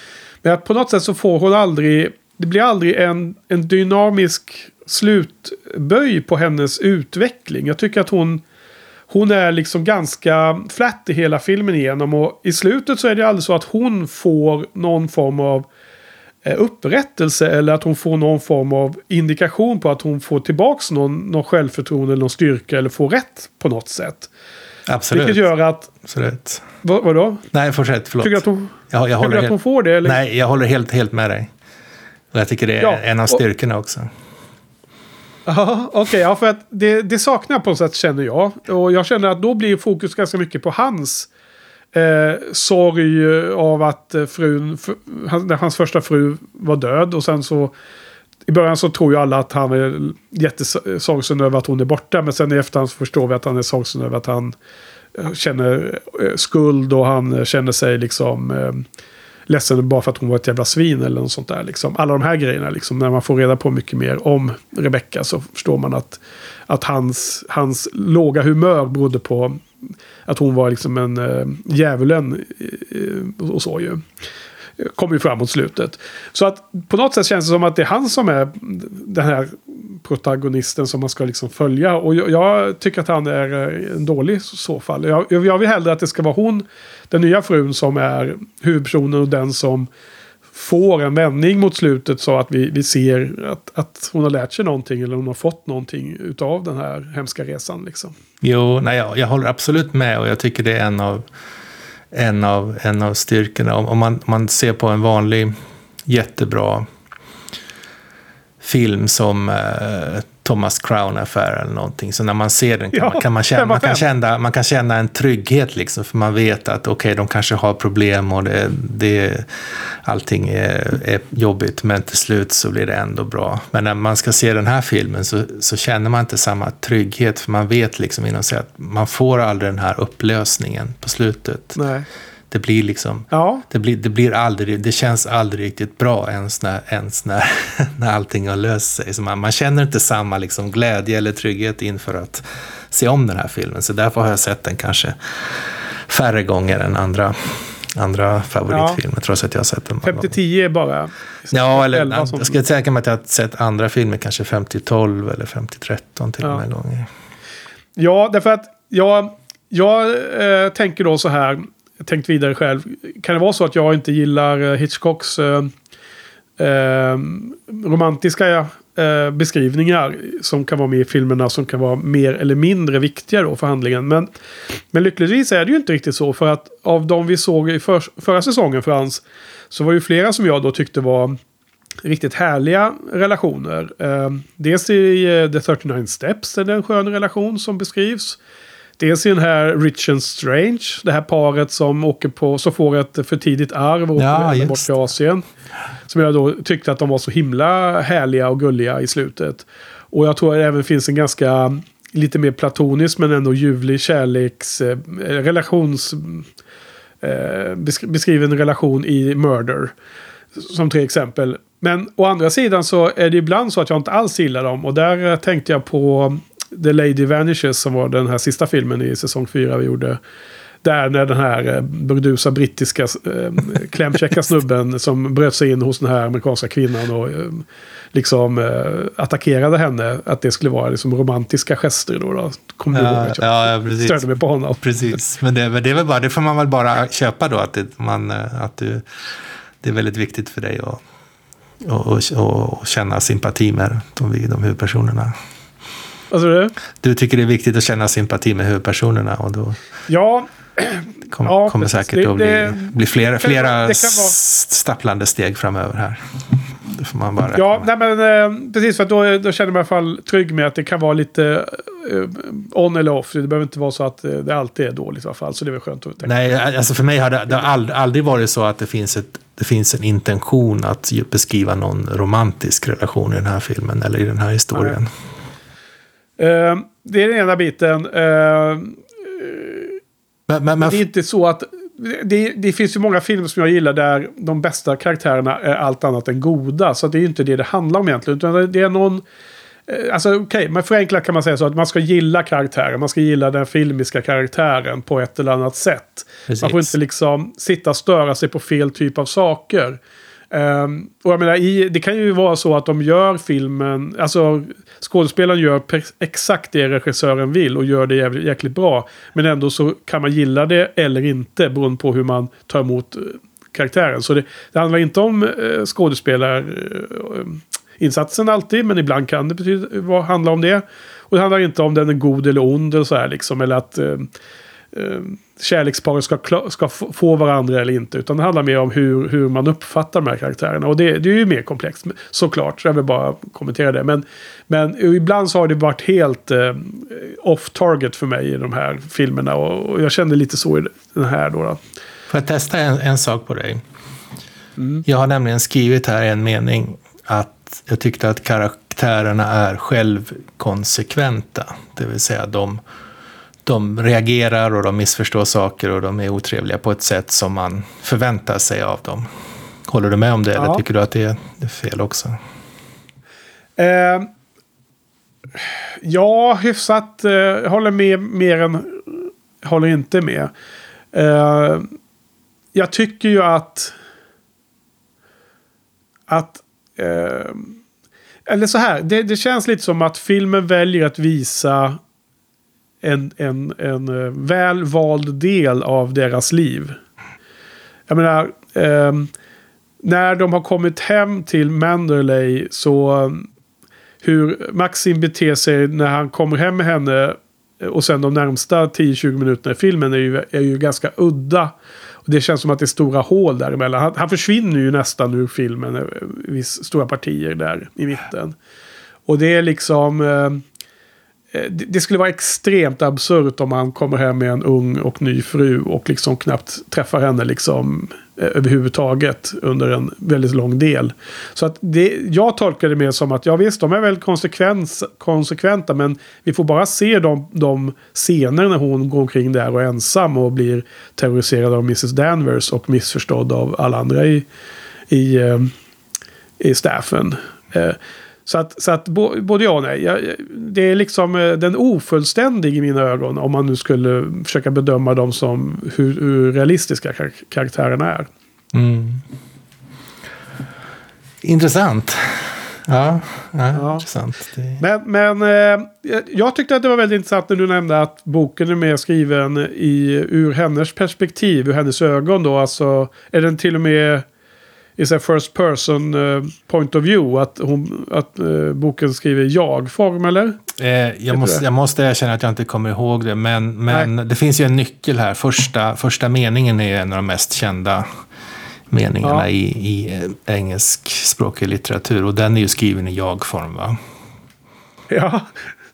Men att på något sätt så får hon aldrig... Det blir aldrig en, en dynamisk slutböj på hennes utveckling. Jag tycker att hon... Hon är liksom ganska flat i hela filmen igenom. Och i slutet så är det aldrig så att hon får någon form av upprättelse eller att hon får någon form av indikation på att hon får tillbaka någon, någon självförtroende eller någon styrka eller får rätt på något sätt. Absolut. Vilket gör att... Absolut. Vad, vadå? Nej, fortsätt. Förlåt. Tycker du att hon, jag, jag tycker att hon får det? Eller? Nej, jag håller helt, helt med dig. Och jag tycker det är ja, en av styrkorna och, också. Ja, okej. Okay, ja, för att det, det saknar på något sätt känner jag. Och jag känner att då blir fokus ganska mycket på hans eh, sorg eh, av att eh, frun, hans första fru var död. Och sen så i början så tror ju alla att han är jättesorgsen över att hon är borta. Men sen i efterhand så förstår vi att han är sorgsen över att han eh, känner skuld och han känner sig liksom eh, ledsen bara för att hon var ett jävla svin eller något sånt där. Liksom. Alla de här grejerna, liksom, när man får reda på mycket mer om Rebecca så förstår man att, att hans, hans låga humör berodde på att hon var liksom en eh, djävulen eh, och så ju. Kommer ju fram mot slutet. Så att på något sätt känns det som att det är han som är den här protagonisten som man ska liksom följa. Och jag, jag tycker att han är eh, en dålig i så fall. Jag, jag vill hellre att det ska vara hon, den nya frun, som är huvudpersonen och den som får en vändning mot slutet så att vi, vi ser att, att hon har lärt sig någonting eller hon har fått någonting utav den här hemska resan. Liksom. Jo, nej, jag, jag håller absolut med och jag tycker det är en av, en av, en av styrkorna. Om, om man, man ser på en vanlig jättebra film som eh, Thomas Crown Affair eller någonting. Så när man ser den kan, Ja, man, kan man, känna, man, kan känna, man kan känna en trygghet liksom. För man vet att okej, de kanske har problem och det, det, allting är, är jobbigt. Men till slut så blir det ändå bra. Men när man ska se den här filmen så, så känner man inte samma trygghet. För man vet liksom inom sig att man får aldrig den här upplösningen på slutet. Nej. Det blir liksom... Ja, Det, blir, det, blir aldrig, det känns aldrig riktigt bra ens när, ens när, när allting har löst sig. Så man, man känner inte samma liksom glädje eller trygghet inför att se om den här filmen. Så därför har jag sett den kanske färre gånger än andra, andra favoritfilmer, trots att jag har sett den många gånger. 50-10 är bara. Ja, eller 11 som- jag skulle mig att jag har sett andra filmer, kanske 50-12 eller 50-13 till och Ja. med gånger. Ja, därför att jag, jag eh, tänker då så här. Jag tänkt vidare själv. Kan det vara så att jag inte gillar eh, Hitchcocks eh, eh, romantiska eh, beskrivningar som kan vara med i filmerna som kan vara mer eller mindre viktiga då för handlingen. Men, men lyckligtvis är det ju inte riktigt så för att av de vi såg i för, förra säsongen Frans så var det ju flera som jag då tyckte var riktigt härliga relationer. Eh, dels i eh, The 39 Steps är det en skön relation som beskrivs. Dels i den här Rich and Strange, det här paret som åker på, så får ett för tidigt arv och åker bort till Asien. Som jag då tyckte att de var så himla härliga och gulliga i slutet. Och jag tror att det även finns en ganska lite mer platonisk men ändå ljuvlig kärleks... Eh, relations... Eh, besk- beskriven relation i Murder. Som tre exempel. Men å andra sidan så är det ibland så att jag inte alls gillar dem. Och där eh, tänkte jag på The Lady Vanishes som var den här sista filmen i säsong 4 vi gjorde. Där när den här eh, burdusa brittiska eh, klämkäcka snubben som bröt sig in hos den här amerikanska kvinnan och eh, liksom eh, attackerade henne. Att det skulle vara liksom romantiska gester då. då. Kommer du ihåg Ja, ja, ja, precis. störde mig på honom? Precis, men det, men det, är väl bara, det får man väl bara köpa då, att, det, man, eh, att du, det är väldigt viktigt för dig att och, och, och känna sympati med de, de huvudpersonerna. Alltså det? Du tycker det är viktigt att känna sympati med huvudpersonerna och då Ja, kom, Ja, kommer precis. säkert Det- att bli, det- bli flera, flera stapplande steg framöver här. Det får man bara Ja, nej men eh, precis för då, då känner man i alla fall trygg med att det kan vara lite eh, on eller off. Det behöver inte vara så att eh, det alltid är dåligt i alla fall. Så det är väl skönt att tänka. Nej, alltså för mig har det, det har aldrig, varit så att det finns, ett, det finns en intention att beskriva någon romantisk relation i den här filmen eller i den här historien. Eh, det är den ena biten. Eh, Men, men, men, det är inte så att... Det, det finns ju många filmer som jag gillar där de bästa karaktärerna är allt annat än goda. Så det är ju inte det det handlar om egentligen. Utan det är någon... eh, Alltså okej, men förenklat kan man säga så att man ska gilla karaktären. Man ska gilla den filmiska karaktären på ett eller annat sätt. Precis. Man får inte liksom sitta och störa sig på fel typ av saker. Um, och jag menar, i, det kan ju vara så att de gör filmen, alltså skådespelaren gör exakt det regissören vill och gör det jävligt, jäkligt bra. Men ändå så kan man gilla det eller inte beroende på hur man tar emot eh, karaktären. Så det, det handlar inte om eh, skådespelarinsatsen eh, alltid, men ibland kan det betyda, vad, handla om det. Och det handlar inte om den är god eller ond eller så här liksom, eller att eh, kärleksparet ska, ska få varandra eller inte. Utan det handlar mer om hur, hur man uppfattar de här karaktärerna. Och det, det är ju mer komplext såklart. Så jag vill bara kommentera det. Men, men ibland så har det varit helt eh, off target för mig i de här filmerna. Och, och jag kände lite så i den här då. då. Får jag testa en, en sak på dig? Mm. Jag har nämligen skrivit här en mening att jag tyckte att karaktärerna är självkonsekventa. Det vill säga de, de reagerar och de missförstår saker och de är otrevliga på ett sätt som man förväntar sig av dem. Håller du med om det eller Ja. tycker du att det är, det är fel också? Eh, ja, hyfsat. Eh, håller med mer än håller inte med. Eh, jag tycker ju att... Att... Eh, eller så här, det, det känns lite som att filmen väljer att visa en, en, en eh, väl vald del av deras liv. Jag menar, eh, när de har kommit hem till Manderley så hur Maxim beter sig när han kommer hem med henne eh, och sen de närmsta 10-20 minuterna i filmen är ju, är ju ganska udda. Och det känns som att det är stora hål däremellan. Han, han försvinner ju nästan ur filmen, eh, viss, stora partier där i mitten. Och det är liksom... Eh, Eh, det, skulle vara extremt absurt om han kommer hem med en ung och ny fru och liksom knappt träffar henne liksom eh, överhuvudtaget under en väldigt lång del. Så att det, jag tolkar det mer som att ja visst, de är väl konsekvens, konsekventa men vi får bara se de, de scener när hon går omkring där och är ensam och blir terroriserad av Mrs. Danvers och missförstådd av alla andra i, i, eh, i staffen. Så att, så att både ja och nej. Jag, det är liksom eh, den ofullständig i mina ögon. Om man nu skulle försöka bedöma dem som hur, hur realistiska kar karaktärerna är. Mm. Intressant. Ja, ja, ja. intressant. Det... Men, men eh, jag tyckte att det var väldigt intressant när du nämnde att boken är mer skriven i, ur hennes perspektiv, ur hennes ögon då. Alltså är den till och med i så first person uh, point of view. Att, hon, att uh, boken skriver jag-form eller? Eh, jag, måste, jag måste erkänna att jag inte kommer ihåg det. Men, men det finns ju en nyckel här. Första, första meningen är en av de mest kända meningarna ja. i, i eh, engelskspråkig litteratur. Och den är ju skriven i jag-form va? Ja,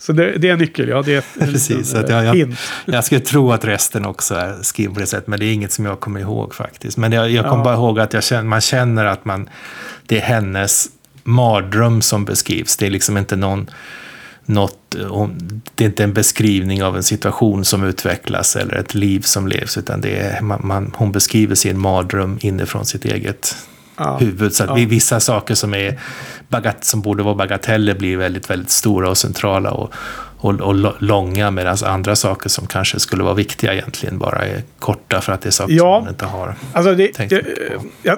så det, det, är en nyckel, ja. Det är Precis, att jag, jag, jag skulle tro att resten också är skriven på det sättet, men det är inget som jag kommer ihåg faktiskt. Men jag, jag kommer ja. bara ihåg att känner, man känner att man, det är hennes mardröm som beskrivs. Det är liksom inte någon något, det är inte en beskrivning av en situation som utvecklas eller ett liv som levs, utan det är, man, man, hon beskriver sin mardröm inifrån sitt eget ja. huvud. Så att ja. vissa saker som, är bagat som borde vara bagateller blir väldigt, väldigt stora och centrala och, och, och långa medan andra saker som kanske skulle vara viktiga egentligen bara är korta för att det är saker ja. som man inte har alltså det, tänkt det, på. Ja.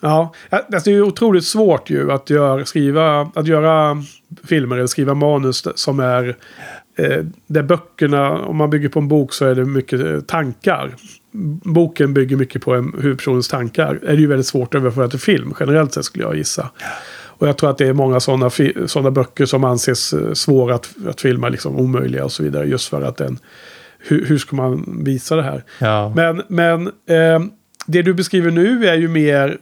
Ja, alltså det är otroligt svårt ju att göra, skriva, att göra filmer eller skriva manus som är eh, där böckerna, om man bygger på en bok så är det mycket eh, tankar boken bygger mycket på en huvudpersonens tankar. är det ju väldigt svårt att överföra till film generellt sett skulle jag gissa. Och jag tror att det är många sådana såna böcker som anses eh, svåra att, att filma, liksom omöjliga och så vidare. Just för att den, hur, hur ska man visa det här? Ja. Men, men eh, det du beskriver nu är ju mer,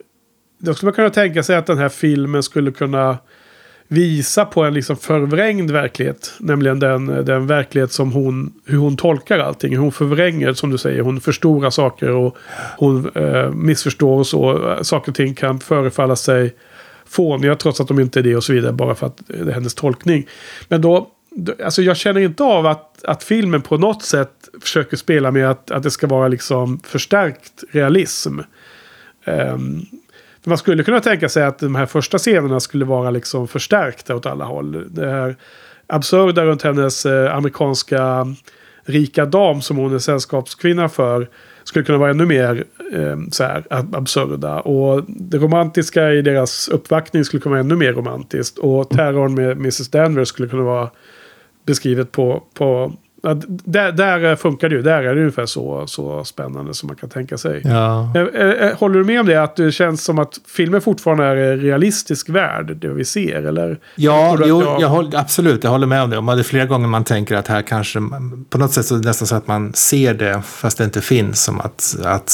då skulle man kunna tänka sig att den här filmen skulle kunna visa på en liksom förvrängd verklighet. Nämligen den, den verklighet som hon, hur hon tolkar allting. Hur hon förvränger, som du säger, hon förstorar saker och hon eh, missförstår och så. Saker och ting kan förefalla sig fåniga trots att de inte är det och så vidare. Bara för att det är hennes tolkning. Men då, alltså jag känner inte av att, att filmen på något sätt försöker spela med att, att det ska vara liksom förstärkt realism. Um, för man skulle kunna tänka sig att de här första scenerna skulle vara liksom förstärkta åt alla håll. Det här absurda runt hennes eh, amerikanska rika dam som hon är sällskapskvinna för skulle kunna vara ännu mer eh, så här, absurda. Och det romantiska i deras uppvaktning skulle kunna vara ännu mer romantiskt. Och terrorn med Mrs. Danvers skulle kunna vara beskrivet på, på där, där funkar det ju. Där är det ungefär så, så spännande som man kan tänka sig. Ja. Eh, eh, håller du med om det? Att det känns som att filmen fortfarande är en realistisk värld, det vi ser? Eller? Ja, jo, jag... Jag håller, absolut. Jag håller med om det. Och det är flera gånger man tänker att här kanske, på något sätt så är det nästan så att man ser det fast det inte finns. Som att, att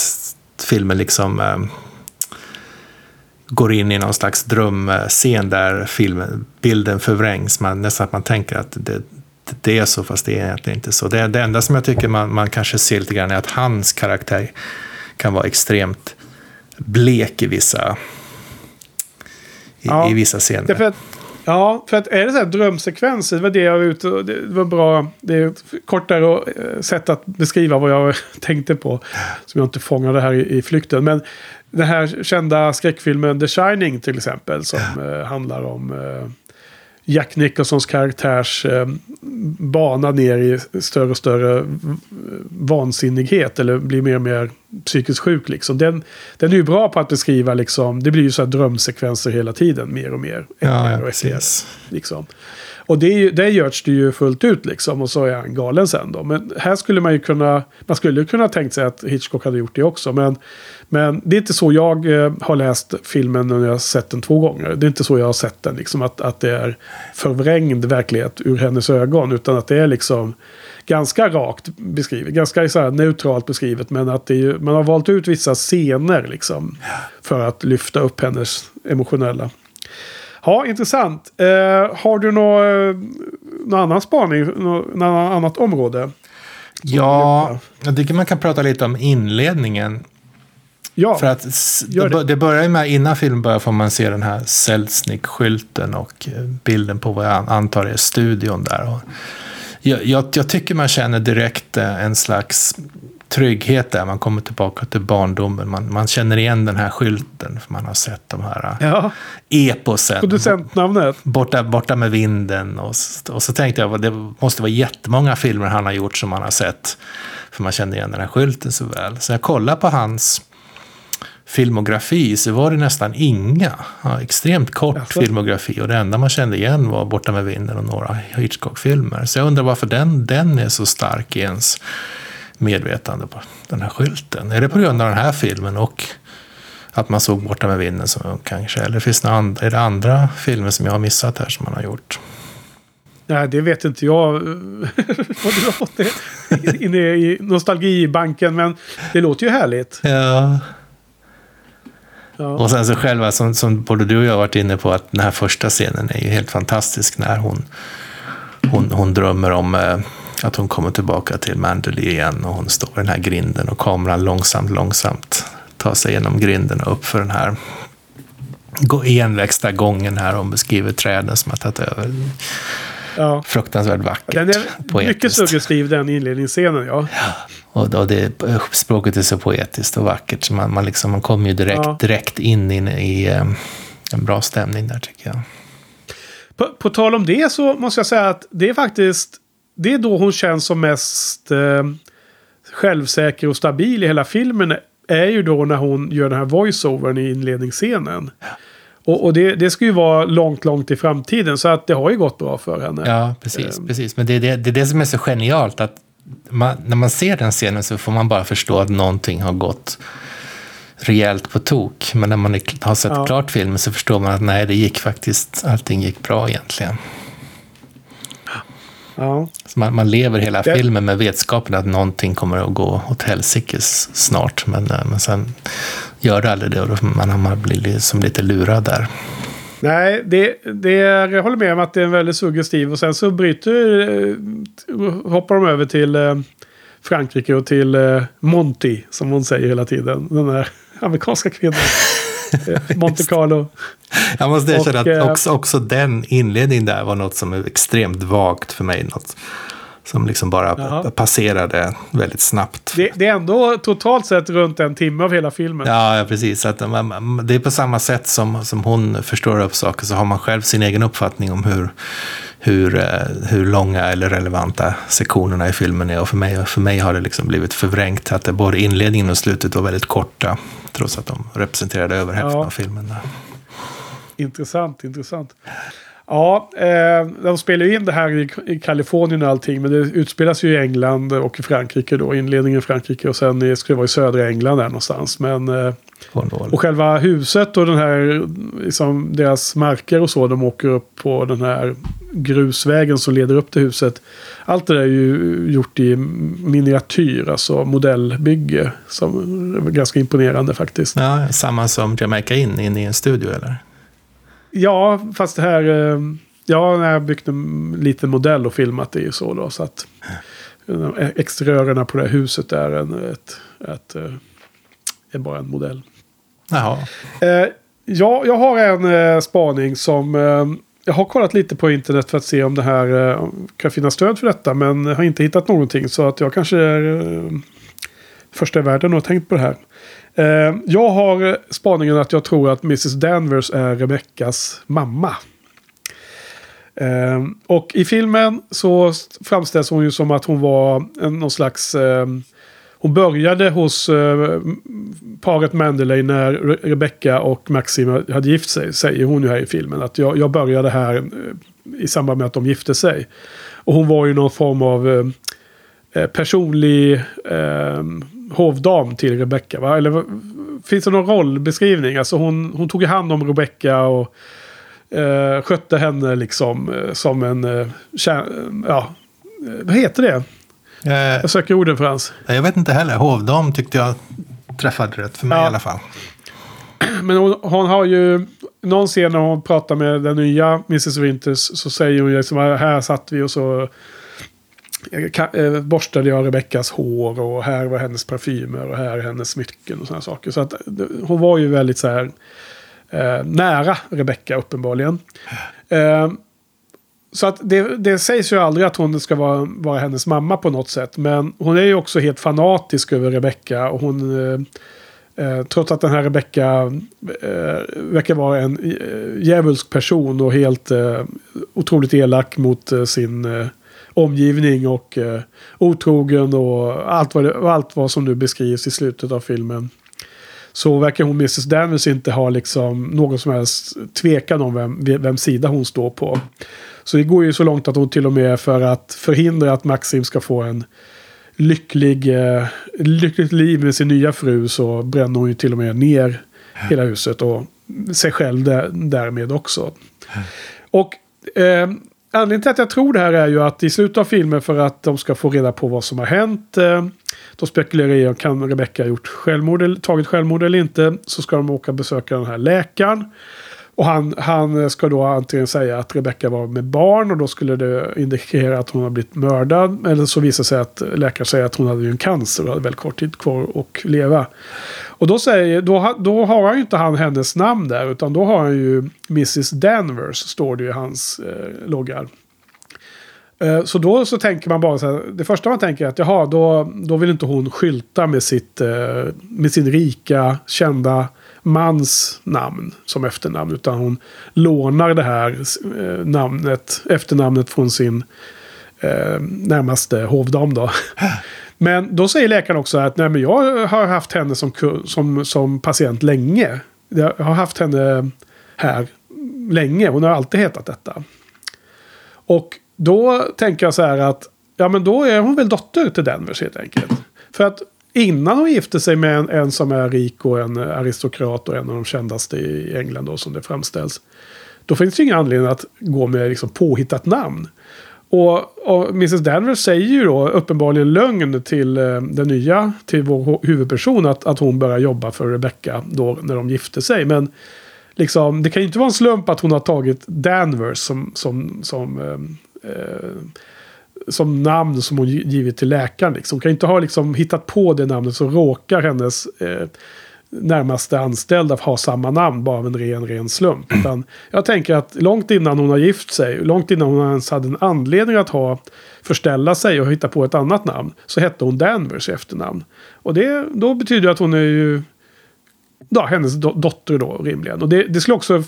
filmen liksom eh, går in i någon slags drömscen där filmen, bilden förvrängs. Man, nästan att man tänker att det, det är så, fast det är egentligen inte så. Det, det enda som jag tycker man, man kanske ser lite grann är att hans karaktär kan vara extremt blek i vissa, i, ja, i vissa scener. För att, ja, för att är det så här drömsekvenser, det var det jag var ute och, det var bra, det är ett kortare eh, sätt att beskriva vad jag tänkte på. Som jag inte fångade här i, i flykten. Men den här kända skräckfilmen The Shining till exempel, som ja. eh, handlar om eh, Jack Nicholsons karaktärs eh, bana ner i större och större vansinnighet. Eller blir mer och mer psykiskt sjuk liksom. Den, den är ju bra på att beskriva liksom. Det blir ju så här drömsekvenser hela tiden. Mer och mer. Ja, ja, precis. Liksom. Och det, är ju, det görs det ju fullt ut liksom. Och så är han galen sen då. Men här skulle man ju kunna. Man skulle kunna tänkt sig att Hitchcock hade gjort det också. Men men det är inte så jag eh, har läst filmen när jag har sett den två gånger. Det är inte så jag har sett den. Liksom att, att det är förvrängd verklighet ur hennes ögon. Utan att det är liksom ganska rakt beskrivet. Ganska så neutralt beskrivet. Men att ju, man har valt ut vissa scener liksom. För att lyfta upp hennes emotionella. Ja, intressant. Eh, har du någon, någon annan spaning? Något, annat område? Ja, jag tycker man kan prata lite om inledningen. Ja, För att det, det. börjar ju med, innan filmen börjar får man se den här Selznick-skylten och eh, bilden på vad jag antar är studion där. Jag, jag, jag tycker man känner direkt eh, en slags trygghet där. Man kommer tillbaka till barndomen. Man, man känner igen den här skylten för man har sett de här eh, ja. eposen. producentnamnet. Borta, borta med vinden. Och, och så tänkte jag, vad det måste vara jättemånga filmer han har gjort som man har sett. För man kände igen den här skylten så väl. Så jag kollade på hans filmografi så var det nästan inga. Ja, extremt kort Jaså? filmografi. Och det enda man kände igen var Borta med vinden och några Hitchcock-filmer. Så jag undrar varför den, den är så stark i ens medvetande på den här skylten. Är det på grund av den här filmen och att man såg Borta med vinden som ung kanske? Eller finns det andra, är det andra filmer som jag har missat här som man har gjort? Nej, det vet inte jag. Vad du har fått det inne i nostalgibanken. Men det låter ju härligt. Ja. Ja. Och sen så själva, som, som både du och jag varit inne på, att den här första scenen är ju helt fantastisk när hon, hon, hon drömmer om eh, att hon kommer tillbaka till Manderley igen och hon står i den här grinden och kameran långsamt, långsamt tar sig genom grinden och upp för den här enväxta gången här. Hon beskriver träden som har tagit över. Ja. Fruktansvärt vackert. Den är mycket suggestiv den inledningsscenen. Ja. Och, och det, språket är så poetiskt och vackert så man, man, liksom, man kommer ju direkt, Ja. direkt in, in i eh, en bra stämning där tycker jag. På, på tal om det så måste jag säga att det är faktiskt det är då hon känns som mest eh, självsäker och stabil i hela filmen. Är ju då när hon gör den här voiceovern i inledningsscenen. Och, och det, det ska ju vara långt, långt i framtiden. Så att det har ju gått bra för henne. Ja, precis. Ehm. precis. Men det är det, det är det som är så genialt. att man, När man ser den scenen så får man bara förstå att någonting har gått rejält på tok. Men när man har sett Ja. klart filmen så förstår man att nej, det gick faktiskt, allting gick bra egentligen. Ja. Man, man lever hela Det- filmen med vetskapen att någonting kommer att gå åt helsikes snart. Men, eh, men sen gör det aldrig det och då man, man blir liksom lite lurad där. Nej, det, det jag håller med om att det är en väldigt suggestiv. Och sen så bryter, eh, hoppar de över till eh, Frankrike och till Monty, som hon säger hela tiden. Den där amerikanska kvinnan. Monte Carlo. Jag måste erkänna att eh, också, också den inledningen där var något som är extremt vagt för mig. Något som liksom bara Jaha. passerade väldigt snabbt. Det, det är ändå totalt sett runt en timme av hela filmen. Ja, precis. Att, man- det är på samma sätt som, som hon förstår upp saker så har man själv sin egen uppfattning om hur, hur, eh, hur långa eller relevanta sektionerna i filmen är. Och för mig, för mig har det liksom blivit förvrängt att både inledningen och slutet var väldigt korta. Trots att de representerade över hälften Ja. av filmen. där. Intressant, intressant. Ja, eh, de spelar ju in det här i, i Kalifornien och allting. Men det utspelas ju i England och i Frankrike då. Inledningen i Frankrike och sen i- ska det vara i södra England där någonstans. Men, eh, och själva huset och den här, liksom deras marker och så. De åker upp på den här grusvägen som leder upp till huset. Allt det där är ju gjort i miniatyr, alltså modellbygge. Som är ganska imponerande faktiskt. Ja, samma som Jamaica In, in i en studio eller? Ja, fast det här... eh, Ja, jag byggt en liten modell och filmat det ju så då. Så att eh, exteriörerna på det här huset är, en, ett, ett, eh, är bara en modell. Jaha. Ja, jag har en spaning som... Jag har kollat lite på internet för att se om det här kan finnas stöd för detta. Men har inte hittat någonting. Så att jag kanske är första i världen och har tänkt på det här. Eh, jag har spaningen att jag tror att Mrs. Danvers är Rebeckas mamma. Eh, och i filmen så framställs hon ju som att hon var en, någon slags... Eh, hon började hos eh, paret Manderley när Re- Rebecca och Maxim hade gift sig. Säger hon ju här i filmen. Att jag, jag började här eh, i samband med att de gifte sig. Och hon var ju någon form av eh, eh personlig eh, hovdam till Rebecca. Va? Eller finns det någon rollbeskrivning? Alltså hon, hon tog hand om Rebecca och eh, skötte henne liksom eh, som en... Eh, ja, eh, vad heter det? Eh, Jag söker orden Frans. jag vet inte heller. Hovdam tyckte jag träffade rätt för mig Ja. i alla fall. Men hon, hon har ju... Någon scen när hon pratar med den nya Mrs. Winters så säger hon ju liksom här satt vi och så eh, eh, Eh, borstade jag Rebeckas hår och här var hennes parfymer och här är hennes smycken och sådana saker. Så att hon var ju väldigt så här eh, nära Rebecka uppenbarligen. Eh, så att det, det sägs ju aldrig att hon ska vara, vara hennes mamma på något sätt. Men hon är ju också helt fanatisk över Rebecka. Och hon... Eh, Eh, trots att den här Rebecka eh, verkar vara en eh, djävulsk person och helt eh, otroligt elak mot eh, sin eh, omgivning och eh, otrogen och allt vad, det, allt vad som nu beskrivs i slutet av filmen. Så verkar hon, Mrs. Danvers, inte ha liksom någon som helst tvekan om vem, vem sida hon står på. Så det går ju så långt att hon till och med för att förhindra att Maxim ska få en lycklig, eh, lyckligt liv med sin nya fru så bränner hon ju till och med ner hela huset och sig själv där, därmed också. Och eh, anledningen till att jag tror det här är ju att i slutet av filmen för att de ska få reda på vad som har hänt. Eh, de spekulerar i om kan Rebecca ha gjort självmord, tagit självmord eller inte. Så ska de åka och besöka den här läkaren. Och han, han ska då antingen säga att Rebecca var med barn och då skulle det indikera att hon har blivit mördad. Eller så visar det sig att läkaren säger att hon hade ju en cancer och hade väldigt kort tid kvar att leva. Och då, säger, då, då har han ju inte han hennes namn där utan då har han ju Mrs. Danvers står det ju i hans eh, loggar. Eh, så då så tänker man bara så här, det första man tänker är att jaha, då, då vill inte hon skylta med, sitt, eh, med sin rika, kända mans namn som efternamn. Utan hon lånar det här eh, namnet, efternamnet från sin eh, närmaste hovdam då. Men då säger läkaren också att nej, men jag har haft henne som, som, som patient länge. Jag har haft henne här länge. Hon har alltid hetat detta. Och då tänker jag så här att ja men då är hon väl dotter till Denvers helt enkelt. För att innan hon gifte sig med en, en som är rik och en aristokrat och en av de kändaste i England då som det framställs. Då finns det ju ingen anledning att gå med liksom påhittat namn. Och, och Mrs. Danvers säger ju då uppenbarligen lögn till eh, den nya, till vår huvudperson att, att hon börjar jobba för Rebecca då när de gifte sig. Men liksom, det kan ju inte vara en slump att hon har tagit Danvers som, som, som, eh, eh, som namn som hon gi- givit till läkaren. Liksom. Hon kan inte ha liksom, hittat på det namnet så råkar hennes eh, närmaste anställda ha samma namn bara av en ren, ren slump. Utan jag tänker att långt innan hon har gift sig, långt innan hon ens hade en anledning att ha förställa sig och hitta på ett annat namn, så hette hon Danvers i efternamn. Och det, då betyder det att hon är ju ja, hennes do dotter då rimligen. Och det, det skulle också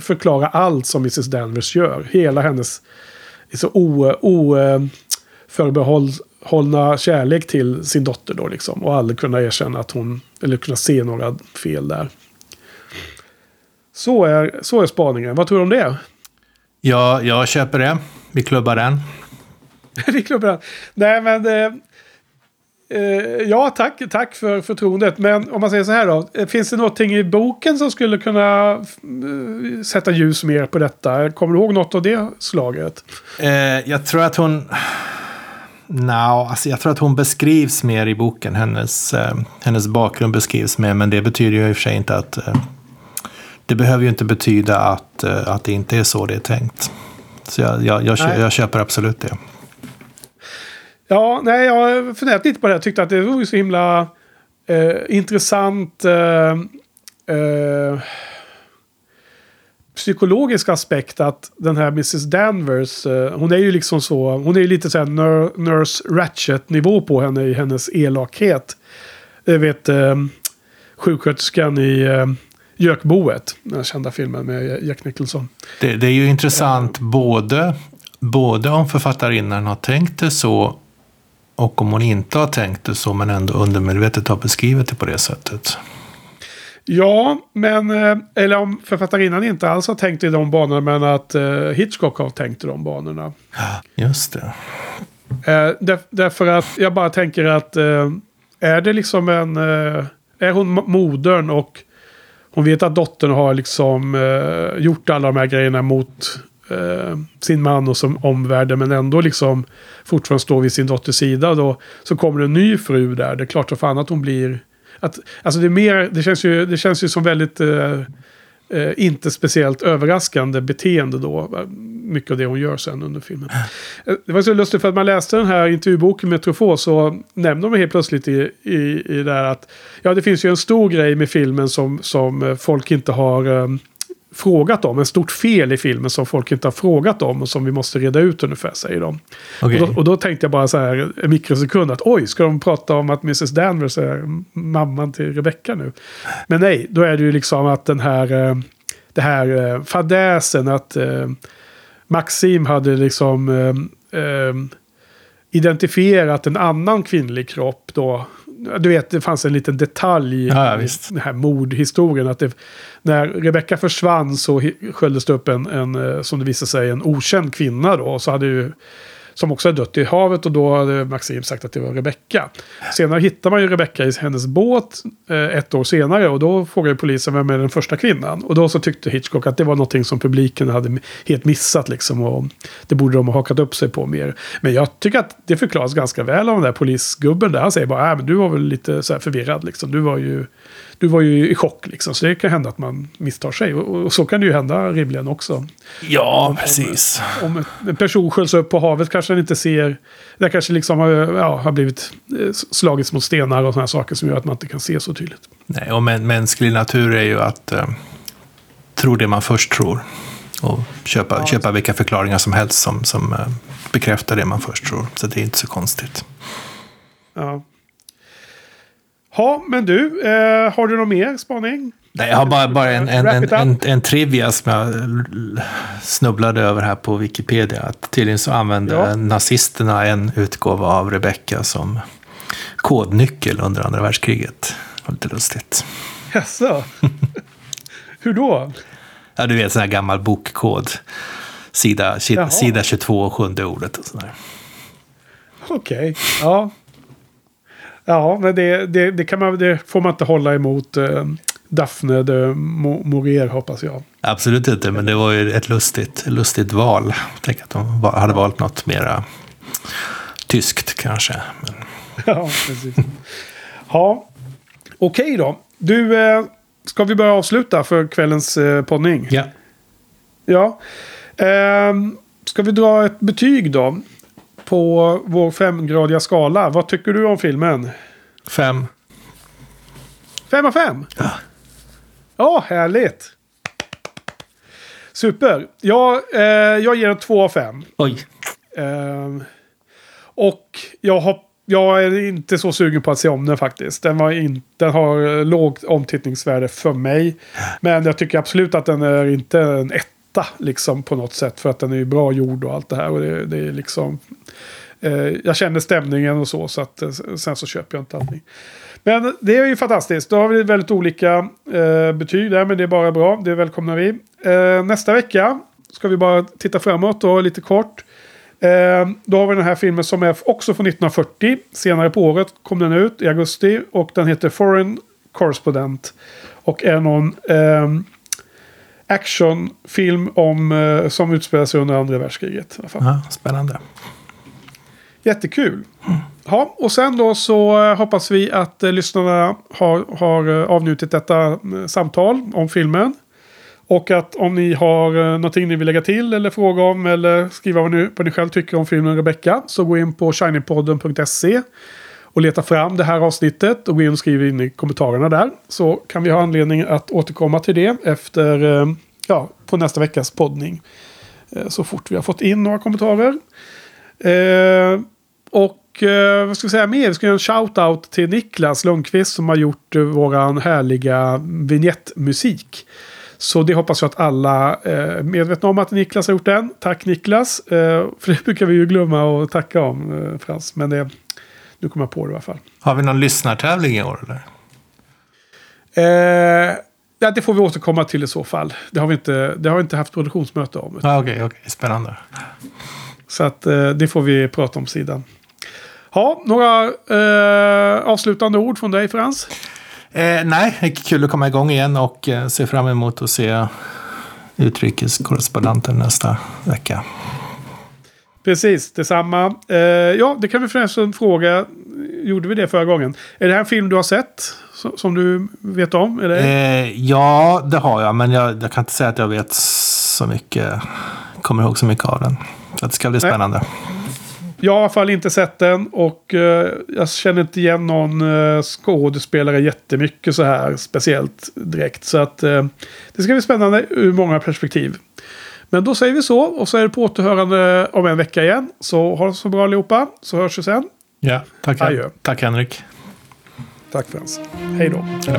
förklara allt som Mrs. Danvers gör. Hela hennes så o, o, eh, kärlek till sin dotter då liksom. Och aldrig kunna erkänna att hon, eller kunna se några fel där. Så är, så är spaningen. Vad tror du om det? Ja, jag köper det. Vi klubbar den. Vi klubbar den. Nej men... Eh, ja, tack, tack för förtroendet. Men om man säger så här då. eh, Finns det någonting i boken som skulle kunna eh, sätta ljus mer på detta? Kommer du ihåg något av det slaget? Eh, jag tror att hon... No, alltså jag tror att hon beskrivs mer i boken. Hennes, eh, hennes bakgrund beskrivs mer, men det betyder ju i och för sig inte att... Eh, det behöver ju inte betyda att, eh, att det inte är så det är tänkt. Så jag, jag, jag, jag köper absolut det. Ja, nej, jag har funderat lite på det. Jag tyckte att det var så himla eh, intressant eh, eh, psykologisk aspekt att den här Mrs. Danvers, eh, hon är ju liksom så, hon är ju lite så här Nur- Nurse Ratchet-nivå på henne i hennes elakhet. Jag vet eh, sjuksköterskan i eh, Gökboet, den kända filmen med Jack Nicholson. Det, det är ju intressant både, både om författarinnan har tänkt det så och om hon inte har tänkt det så men ändå undermedvetet har beskrivit det på det sättet. Ja, men... eh, Eller om författarinnan inte alls har tänkt i de banorna, men att eh, Hitchcock har tänkt i de banorna. Just det. Eh, där, därför att jag bara tänker att... Är det liksom en... Är hon mo- modern och hon vet att dottern har liksom gjort alla de här grejerna mot eh, sin man och som omvärlden men ändå liksom fortfarande står vid sin dotters sida. Då, så kommer det en ny fru där. Det är klart som fan att hon blir... Att, alltså det, är mer, det, känns ju, det känns ju som väldigt... Eh, eh, inte speciellt överraskande beteende då. Mycket av det hon gör sen under filmen. Eh, Det var så lustigt för att man läste den här intervjuboken med Truffaut så nämnde de helt plötsligt i, i, i det här att ja det finns ju en stor grej med filmen som, som eh, folk inte har eh, frågat om. En stort fel i filmen som folk inte har frågat om och som vi måste reda ut ungefär säger de. Okej. Och, då, och då tänkte jag bara så här en mikrosekund att oj, ska de prata om att Mrs. Danvers är mamman till Rebecca nu? Men nej, då är det ju liksom att den här, eh, det här eh, fadäsen att eh, Maxim hade liksom identifierat en annan kvinnlig kropp då. Du vet, det fanns en liten detalj Ja, ja, i visst. den här mordhistorien. Att det, när Rebecca försvann så sköljdes det upp en, en, eh, som det visade sig, en okänd kvinna då. Och så hade ju, som också är dött i havet och då hade Maxim sagt att det var Rebecka. Senare hittar man ju Rebecka i hennes båt eh, ett år senare och då frågade polisen vem är den första kvinnan. Och då så tyckte Hitchcock att det var någonting som publiken hade helt missat liksom och det borde de ha hakat upp sig på mer. Men jag tycker att det förklaras ganska väl av den där polisgubben där. Han säger bara, äh, men du var väl lite så här förvirrad liksom. Du var ju, du var ju i chock liksom. Så det kan hända att man misstar sig. Och, och så kan det ju hända rimligen också. Ja, precis. Om en person sköljs upp på havet kanske den inte ser. Det kanske liksom har, ja, har blivit eh, slagits mot stenar och sådana saker som gör att man inte kan se så tydligt. Nej, och mä- mänsklig natur är ju att eh, tro det man först tror. Och köpa, köpa vilka förklaringar som helst som, som eh, bekräftar det man först tror. Så det är inte så konstigt. Ja. Ja, men du, eh, har du någon mer spaning? Nej, jag har bara, bara en, en, en, en, en trivia som jag snubblade över här på Wikipedia. Att tydligen så använde Ja. nazisterna en utgåva av Rebecca som kodnyckel under andra världskriget. Det var lite lustigt. Jaså? Hur då? Ja, du vet, sån här gammal bokkod. Sida, sida 22 och sjunde ordet och sådär. Okej, ja. Ja, men det, det, det, kan man, det får man inte hålla emot eh, Daphne de Maurier hoppas jag. Absolut inte, men det var ju ett lustigt, lustigt val. Tänk att de hade valt något mera tyskt kanske. Men, Ja, precis. Ja, okej då. Du, eh, ska vi börja avsluta för kvällens eh, poddning? ja. Ja. Ehm, ska vi dra ett betyg då? På vår femgradiga skala. Vad tycker du om filmen? Fem. Fem av fem? Ja. Ja, härligt. Super. Ja, eh, jag ger den två av fem. Oj. Ehm, och jag, har, jag är inte så sugen på att se om den faktiskt. Den, var in, den har eh, lågt omtittningsvärde för mig. Men jag tycker absolut att den är inte en etta liksom på något sätt. För att den är ju bra gjord och allt det här. Och det, det är liksom... Eh, jag känner stämningen och så. Så att eh, sen så köper jag inte allting. Men det är ju fantastiskt. Då har vi väldigt olika eh, betyg där. Men det är bara bra. Det välkomnar vi. Eh, nästa vecka ska vi bara titta framåt och lite kort. Eh, då har vi den här filmen som är också från 1940. Senare på året kom den ut i augusti. Och den heter Foreign Correspondent. Och är någon eh, actionfilm om, eh, som utspelar sig under andra världskriget. Ja, spännande. Jättekul. Ja, och sen då så eh, hoppas vi att eh, lyssnarna har, har avnjutit detta samtal om filmen. Och att om ni har någonting ni vill lägga till eller fråga om eller skriva vad ni, vad ni själv tycker om filmen Rebecca så gå in på shinypodden.se och leta fram det här avsnittet och gå in och skriva in i kommentarerna där. Så kan vi ha anledning att återkomma till det efter, eh, ja, på nästa veckas poddning. Eh, så fort vi har fått in några kommentarer. Eh, och eh, vad ska vi säga mer? Vi ska göra en shout-out till Niklas Lundqvist som har gjort eh, våran härliga vignettmusik. Så det hoppas jag att alla är medvetna om att Niklas har gjort den. Tack Niklas! För det brukar vi ju glömma att tacka om Frans. Men det, nu kommer jag på det i alla fall. Har vi någon lyssnartävling i år eller? Eh, ja, det får vi återkomma till i så fall. Det har vi inte, det har vi inte haft produktionsmöte om. Ja, Okej, okej. Spännande. Så att eh, det får vi prata om sidan. Ja, några eh, avslutande ord från dig Frans? Eh, nej, det är kul att komma igång igen och eh, se fram emot att se utrikeskorrespondenten nästa vecka. Precis, detsamma. Eh, ja, det kan vi förresten fråga. Gjorde vi det förra gången? Är det här en film du har sett? Som, du vet om? Eller? Eh, ja, det har jag. Men jag, jag, kan inte säga att jag vet så mycket. Kommer ihåg så mycket av den. Så det ska bli spännande. Nej. Jag har i alla fall inte sett den och eh, jag känner inte igen någon eh, skådespelare jättemycket så här speciellt direkt. Så att eh, det ska bli spännande ur många perspektiv. Men då säger vi så och så är det på återhörande om en vecka igen. Så ha det så bra allihopa så hörs vi sen. Ja, tack, Adjö. tack Henrik. Tack Frans. Hej då. Ja.